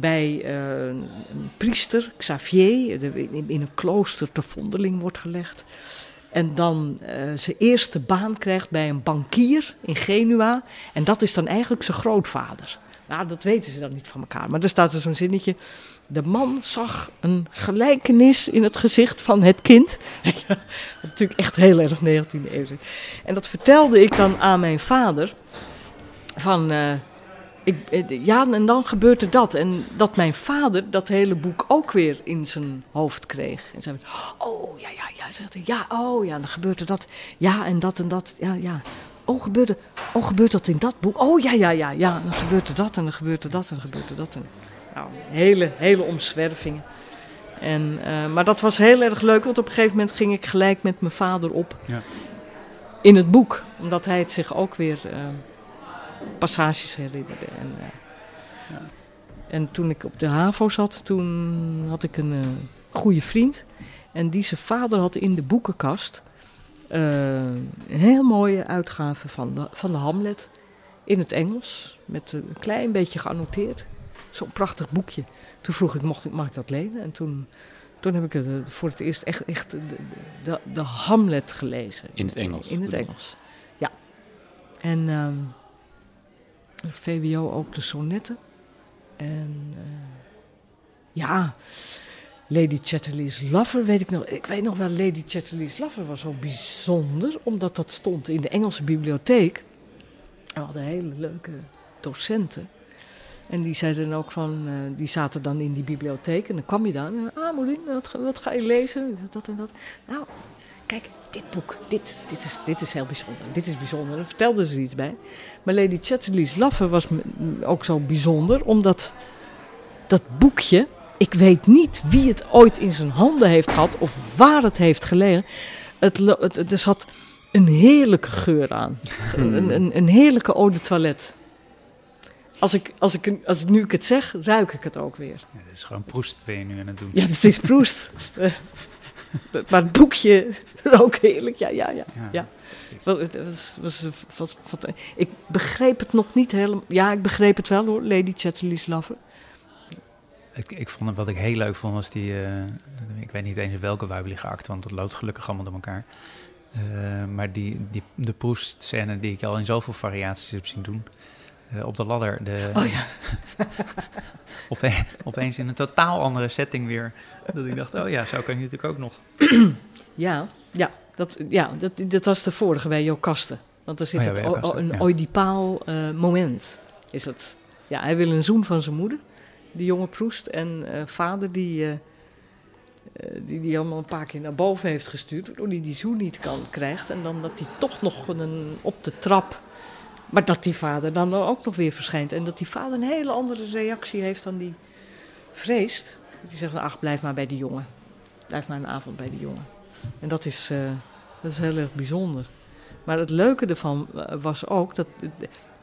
bij uh, een priester, Xavier, in, een klooster te vondeling wordt gelegd. En dan uh, zijn eerste baan krijgt bij een bankier in Genua. En dat is dan eigenlijk zijn grootvader. Nou, dat weten ze dan niet van elkaar. Maar er staat er zo'n zinnetje. De man zag een gelijkenis in het gezicht van het kind. natuurlijk echt heel erg 19e eeuw. En dat vertelde ik dan aan mijn vader. Van, uh, ik, eh, ja, en dan gebeurde dat. En dat mijn vader dat hele boek ook weer in zijn hoofd kreeg. En zei, oh ja, ja, ja, zegt hij, ja, oh ja, dan gebeurde dat. Ja, en dat en dat, ja, ja. Oh, gebeurde, oh, gebeurt dat in dat boek? Oh ja, ja, ja, ja. Dan gebeurt er dat en dan gebeurt er dat en dan gebeurt er dat. En, nou, hele, hele omzwervingen. En, uh, maar dat was heel erg leuk, want op een gegeven moment ging ik gelijk met mijn vader op ja. in het boek. Omdat hij het zich ook weer uh, passages herinnerde. En, uh, ja. en toen ik op de HAVO zat, toen had ik een goede vriend. En die zijn vader had in de boekenkast uh, een heel mooie uitgave van de, van de Hamlet in het Engels. Met een klein beetje geannoteerd. Zo'n prachtig boekje. Toen vroeg ik, mocht ik, mag ik dat lenen? En toen, toen heb ik het voor het eerst echt, echt de, de, de Hamlet gelezen. In het Engels? In het Engels, ja. En um, VWO ook de sonnetten. En uh, ja... Lady Chatterley's Lover, weet ik nog. Ik weet nog wel, Lady Chatterley's Lover was zo bijzonder, omdat dat stond in de Engelse bibliotheek. We hadden hele leuke docenten. En die zeiden ook van, uh, die zaten dan in die bibliotheek en dan kwam je dan. Ah, Molien, wat, ga je lezen? Dat en dat. Nou, kijk, dit boek, dit, dit, is, dit is heel bijzonder. Dit is bijzonder. Daar vertelden ze iets bij. Maar Lady Chatterley's Lover was ook zo bijzonder, omdat dat boekje ik weet niet wie het ooit in zijn handen heeft gehad of waar het heeft gelegen. Het, het, er zat een heerlijke geur aan. Een, een, een heerlijke eau de toilet. Als ik, als, ik, als nu ik het zeg, ruik ik het ook weer. Ja, dat is gewoon proest ben je nu aan het doen. Ja, het is proest. maar het boekje rook heerlijk. Ja, ja, ja. ja. ja. Was, was, was, wat, ik begreep het nog niet helemaal. Ja, ik begreep het wel hoor, Lady Chatterley's Lover ik, ik vond, wat ik heel leuk vond was die, uh, ik weet niet eens in welke Weibelige act, want het loopt gelukkig allemaal door elkaar. Uh, maar die, die, de Proest-scène die ik al in zoveel variaties heb zien doen. Uh, op de ladder. De, oh ja. opeens, opeens in een totaal andere setting weer. Dat ik dacht, oh ja, zo kan je natuurlijk ook nog. ja, ja, dat, ja dat, dat was de vorige bij Jokaste. Want er zit oh ja, het o, een ja. oidipaal moment. Is het. Ja, hij wil een zoen van zijn moeder die jonge Proest. En uh, vader die, uh, die die allemaal een paar keer naar boven heeft gestuurd, waardoor hij die zoen niet kan, krijgt. En dan dat hij toch nog een, op de trap, maar dat die vader dan ook nog weer verschijnt. En dat die vader een hele andere reactie heeft dan die vreest. Die zegt, ach, blijf maar bij die jongen. Blijf maar een avond bij die jongen. En dat is, uh, dat is heel erg bijzonder. Maar het leuke ervan was ook, dat,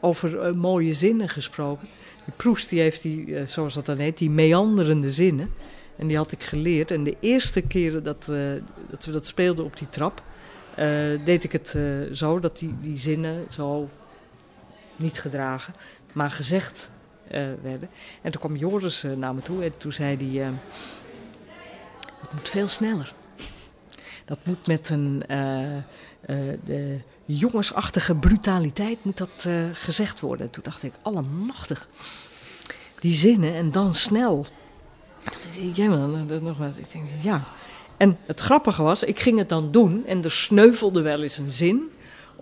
over mooie zinnen gesproken Proest die heeft die, eh, zoals dat dan heet, die meanderende zinnen. En die had ik geleerd. En de eerste keren dat, dat we dat speelden op die trap, deed ik het zo dat die, die zinnen zo niet gedragen, maar gezegd werden. En toen kwam Joris naar me toe en toen zei hij: Het moet veel sneller. Dat moet met een de jongensachtige brutaliteit moet dat gezegd worden. En toen dacht ik: Allemachtig die zinnen en dan snel. Jij man, nog wat. Ik denk, ja. En het grappige was, ik ging het dan doen en er sneuvelde wel eens een zin.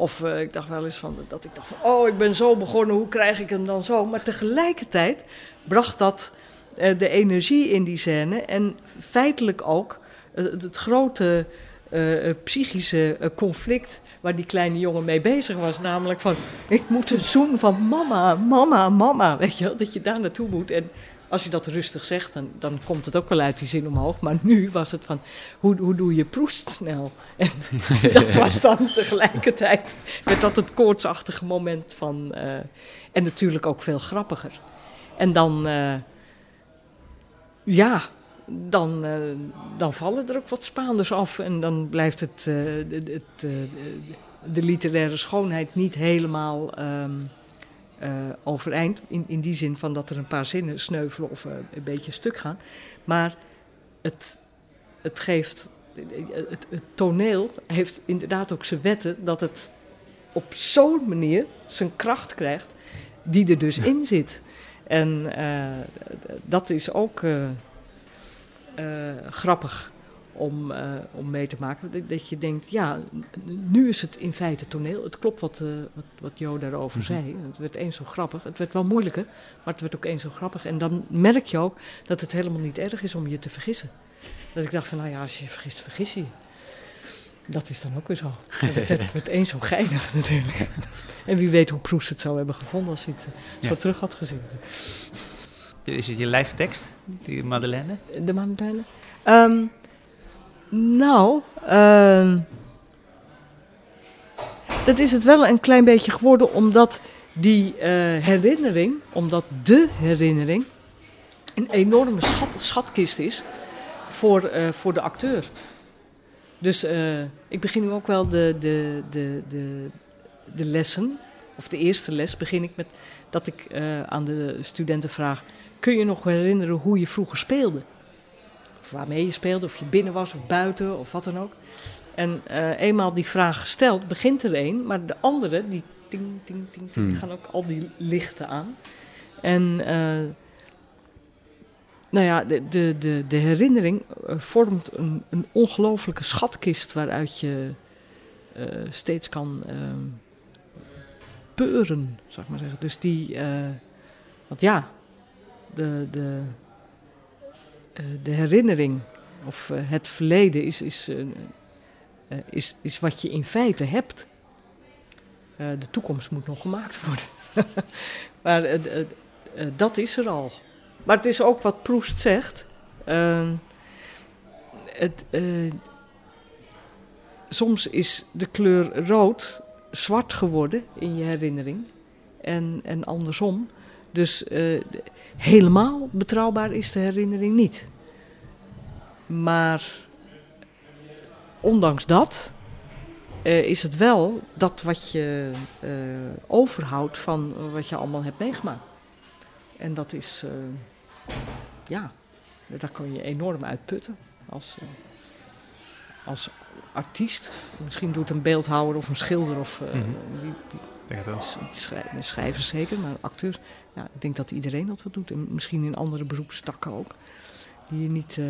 Of uh, ik dacht wel eens van, dat ik dacht van, oh, ik ben zo begonnen, hoe krijg ik hem dan zo? Maar tegelijkertijd bracht dat eh, de energie in die scène en feitelijk ook eh, het, grote eh, eh, psychische eh, conflict waar die kleine jongen mee bezig was. Namelijk van, ik moet een zoen van mama, mama, mama. Weet je wel, dat je daar naartoe moet. En als je dat rustig zegt, dan, dan komt het ook wel uit die zin omhoog. Maar nu was het van, hoe, hoe doe je proest snel? En dat was dan tegelijkertijd, met dat het koortsachtige moment van... eh, en natuurlijk ook veel grappiger. En dan, eh, ja, dan, eh, dan vallen er ook wat Spaanders af. En dan blijft het, de, het, de literaire schoonheid niet helemaal ehm, eh, overeind. In, in die zin van dat er een paar zinnen sneuvelen of eh, een beetje stuk gaan. Maar het, het geeft. Het, het toneel heeft inderdaad ook zijn wetten dat het op zo'n manier zijn kracht krijgt die er dus in zit. En eh, dat is ook grappig om, eh, om mee te maken. Dat, dat je denkt, ja, nu is het in feite toneel. Het klopt wat, eh, wat, wat Jo daarover Mhm. zei. Het werd eens zo grappig. Het werd wel moeilijker, maar het werd ook eens zo grappig. En dan merk je ook dat het helemaal niet erg is om je te vergissen. Dat ik dacht van, nou ja, als je je vergist, vergis je. je. Dat is dan ook weer zo. Het werd, eens zo geinig natuurlijk. En wie weet hoe Proest het zou hebben gevonden als hij het eh, Ja. zo terug had gezien. Is het je lijftekst, die Madeleine? De Madeleine? Ehm, nou, ehm, dat is het wel een klein beetje geworden omdat die eh, herinnering, omdat de herinnering een enorme schat, schatkist is voor, eh, voor de acteur. Dus eh, ik begin nu ook wel de, de, de, de, de lessen, of de eerste les begin ik met dat ik aan de studenten vraag: kun je nog herinneren hoe je vroeger speelde? Of waarmee je speelde, of je binnen was of buiten of wat dan ook. En eh, eenmaal die vraag gesteld, begint er een, maar de andere, die ting, ting, ting, ting, Hmm. gaan ook al die lichten aan. En eh, nou ja, de, de, de, de herinnering eh, vormt een, een ongelooflijke schatkist waaruit je steeds kan peuren, zou ik maar zeggen. Dus die, want ja, de, de, de herinnering of eh, het verleden is, is, eh, eh, is, is wat je in feite hebt. Eh, de toekomst moet nog gemaakt worden. maar eh, eh, eh, dat is er al. Maar het is ook wat Proest zegt. Ehm, het, eh, soms is de kleur rood zwart geworden in je herinnering. En, en andersom. Dus eh, helemaal betrouwbaar is de herinnering niet. Maar ondanks dat eh, is het wel dat wat je eh, overhoudt van wat je allemaal hebt meegemaakt. En dat is, eh, ja, daar kan je enorm uit putten als, als artiest. Misschien doet een beeldhouwer of een schilder of Mhm. die, denk het wel. Schrijvers zeker, maar acteurs. Ja, ik denk dat iedereen dat wel doet. En misschien in andere beroepstakken ook. Die je niet eh,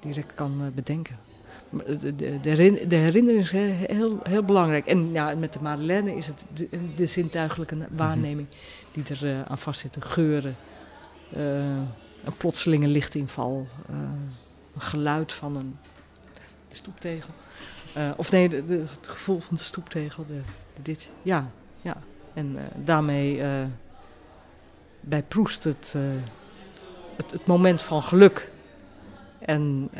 direct kan eh, bedenken. Maar De, de, de, herin- de herinnering is he- heel, heel belangrijk. En ja, met de Madeleine is het de, de zintuigelijke waarneming die er aan vastzit. Geuren, eh, een plotselinge lichtinval, een geluid van een stoeptegel. Of nee, het gevoel van de stoeptegel. Dit. Ja. En eh, daarmee eh, bij Proest het, eh, het, het moment van geluk. En,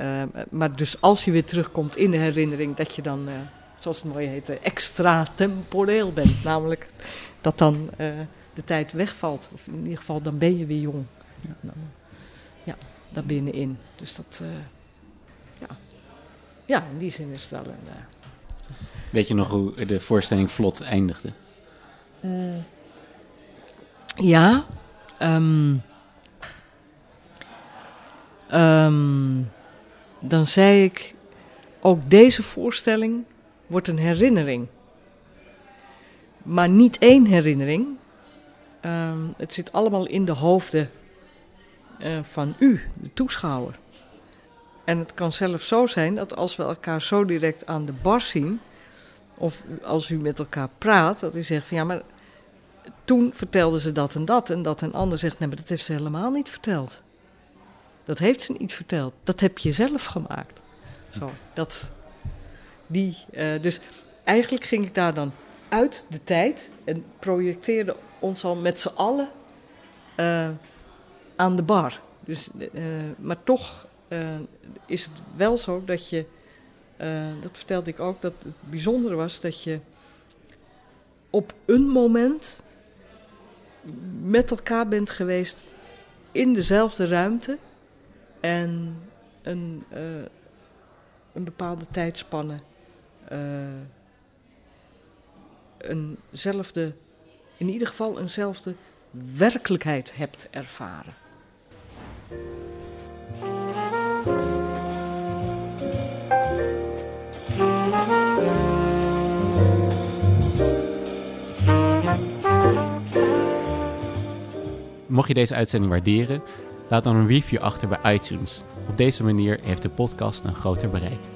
maar dus als je weer terugkomt in de herinnering, dat je dan, eh, zoals het mooi heet, extra temporeel bent. Namelijk dat dan eh, de tijd wegvalt. Of in ieder geval, dan ben je weer jong. Ja. Dan, ja, daar binnenin. Dus dat, eh, ja. ja, in die zin is het wel een... eh, Weet je nog hoe de voorstelling vlot eindigde? Ja. ehm, ehm, dan zei ik, ook deze voorstelling wordt een herinnering. Maar niet één herinnering. Ehm, het zit allemaal in de hoofden eh, van u, de toeschouwer. En het kan zelfs zo zijn dat als we elkaar zo direct aan de bar zien, of als u met elkaar praat, dat u zegt van ja, maar toen vertelden ze dat en dat. En dat een ander zegt, nee, maar dat heeft ze helemaal niet verteld. Dat heeft ze niet verteld. Dat heb je zelf gemaakt. Zo, dat, die, eh, dus eigenlijk ging ik daar dan uit de tijd en projecteerde ons al met z'n allen eh, aan de bar. Dus, eh, maar toch is het wel zo dat je, dat vertelde ik ook, dat het bijzondere was dat je op een moment met elkaar bent geweest in dezelfde ruimte en een, uh, een bepaalde tijdspanne uh, eenzelfde, in ieder geval eenzelfde werkelijkheid hebt ervaren. Mocht je deze uitzending waarderen, laat dan een review achter bij iTunes. Op deze manier heeft de podcast een groter bereik.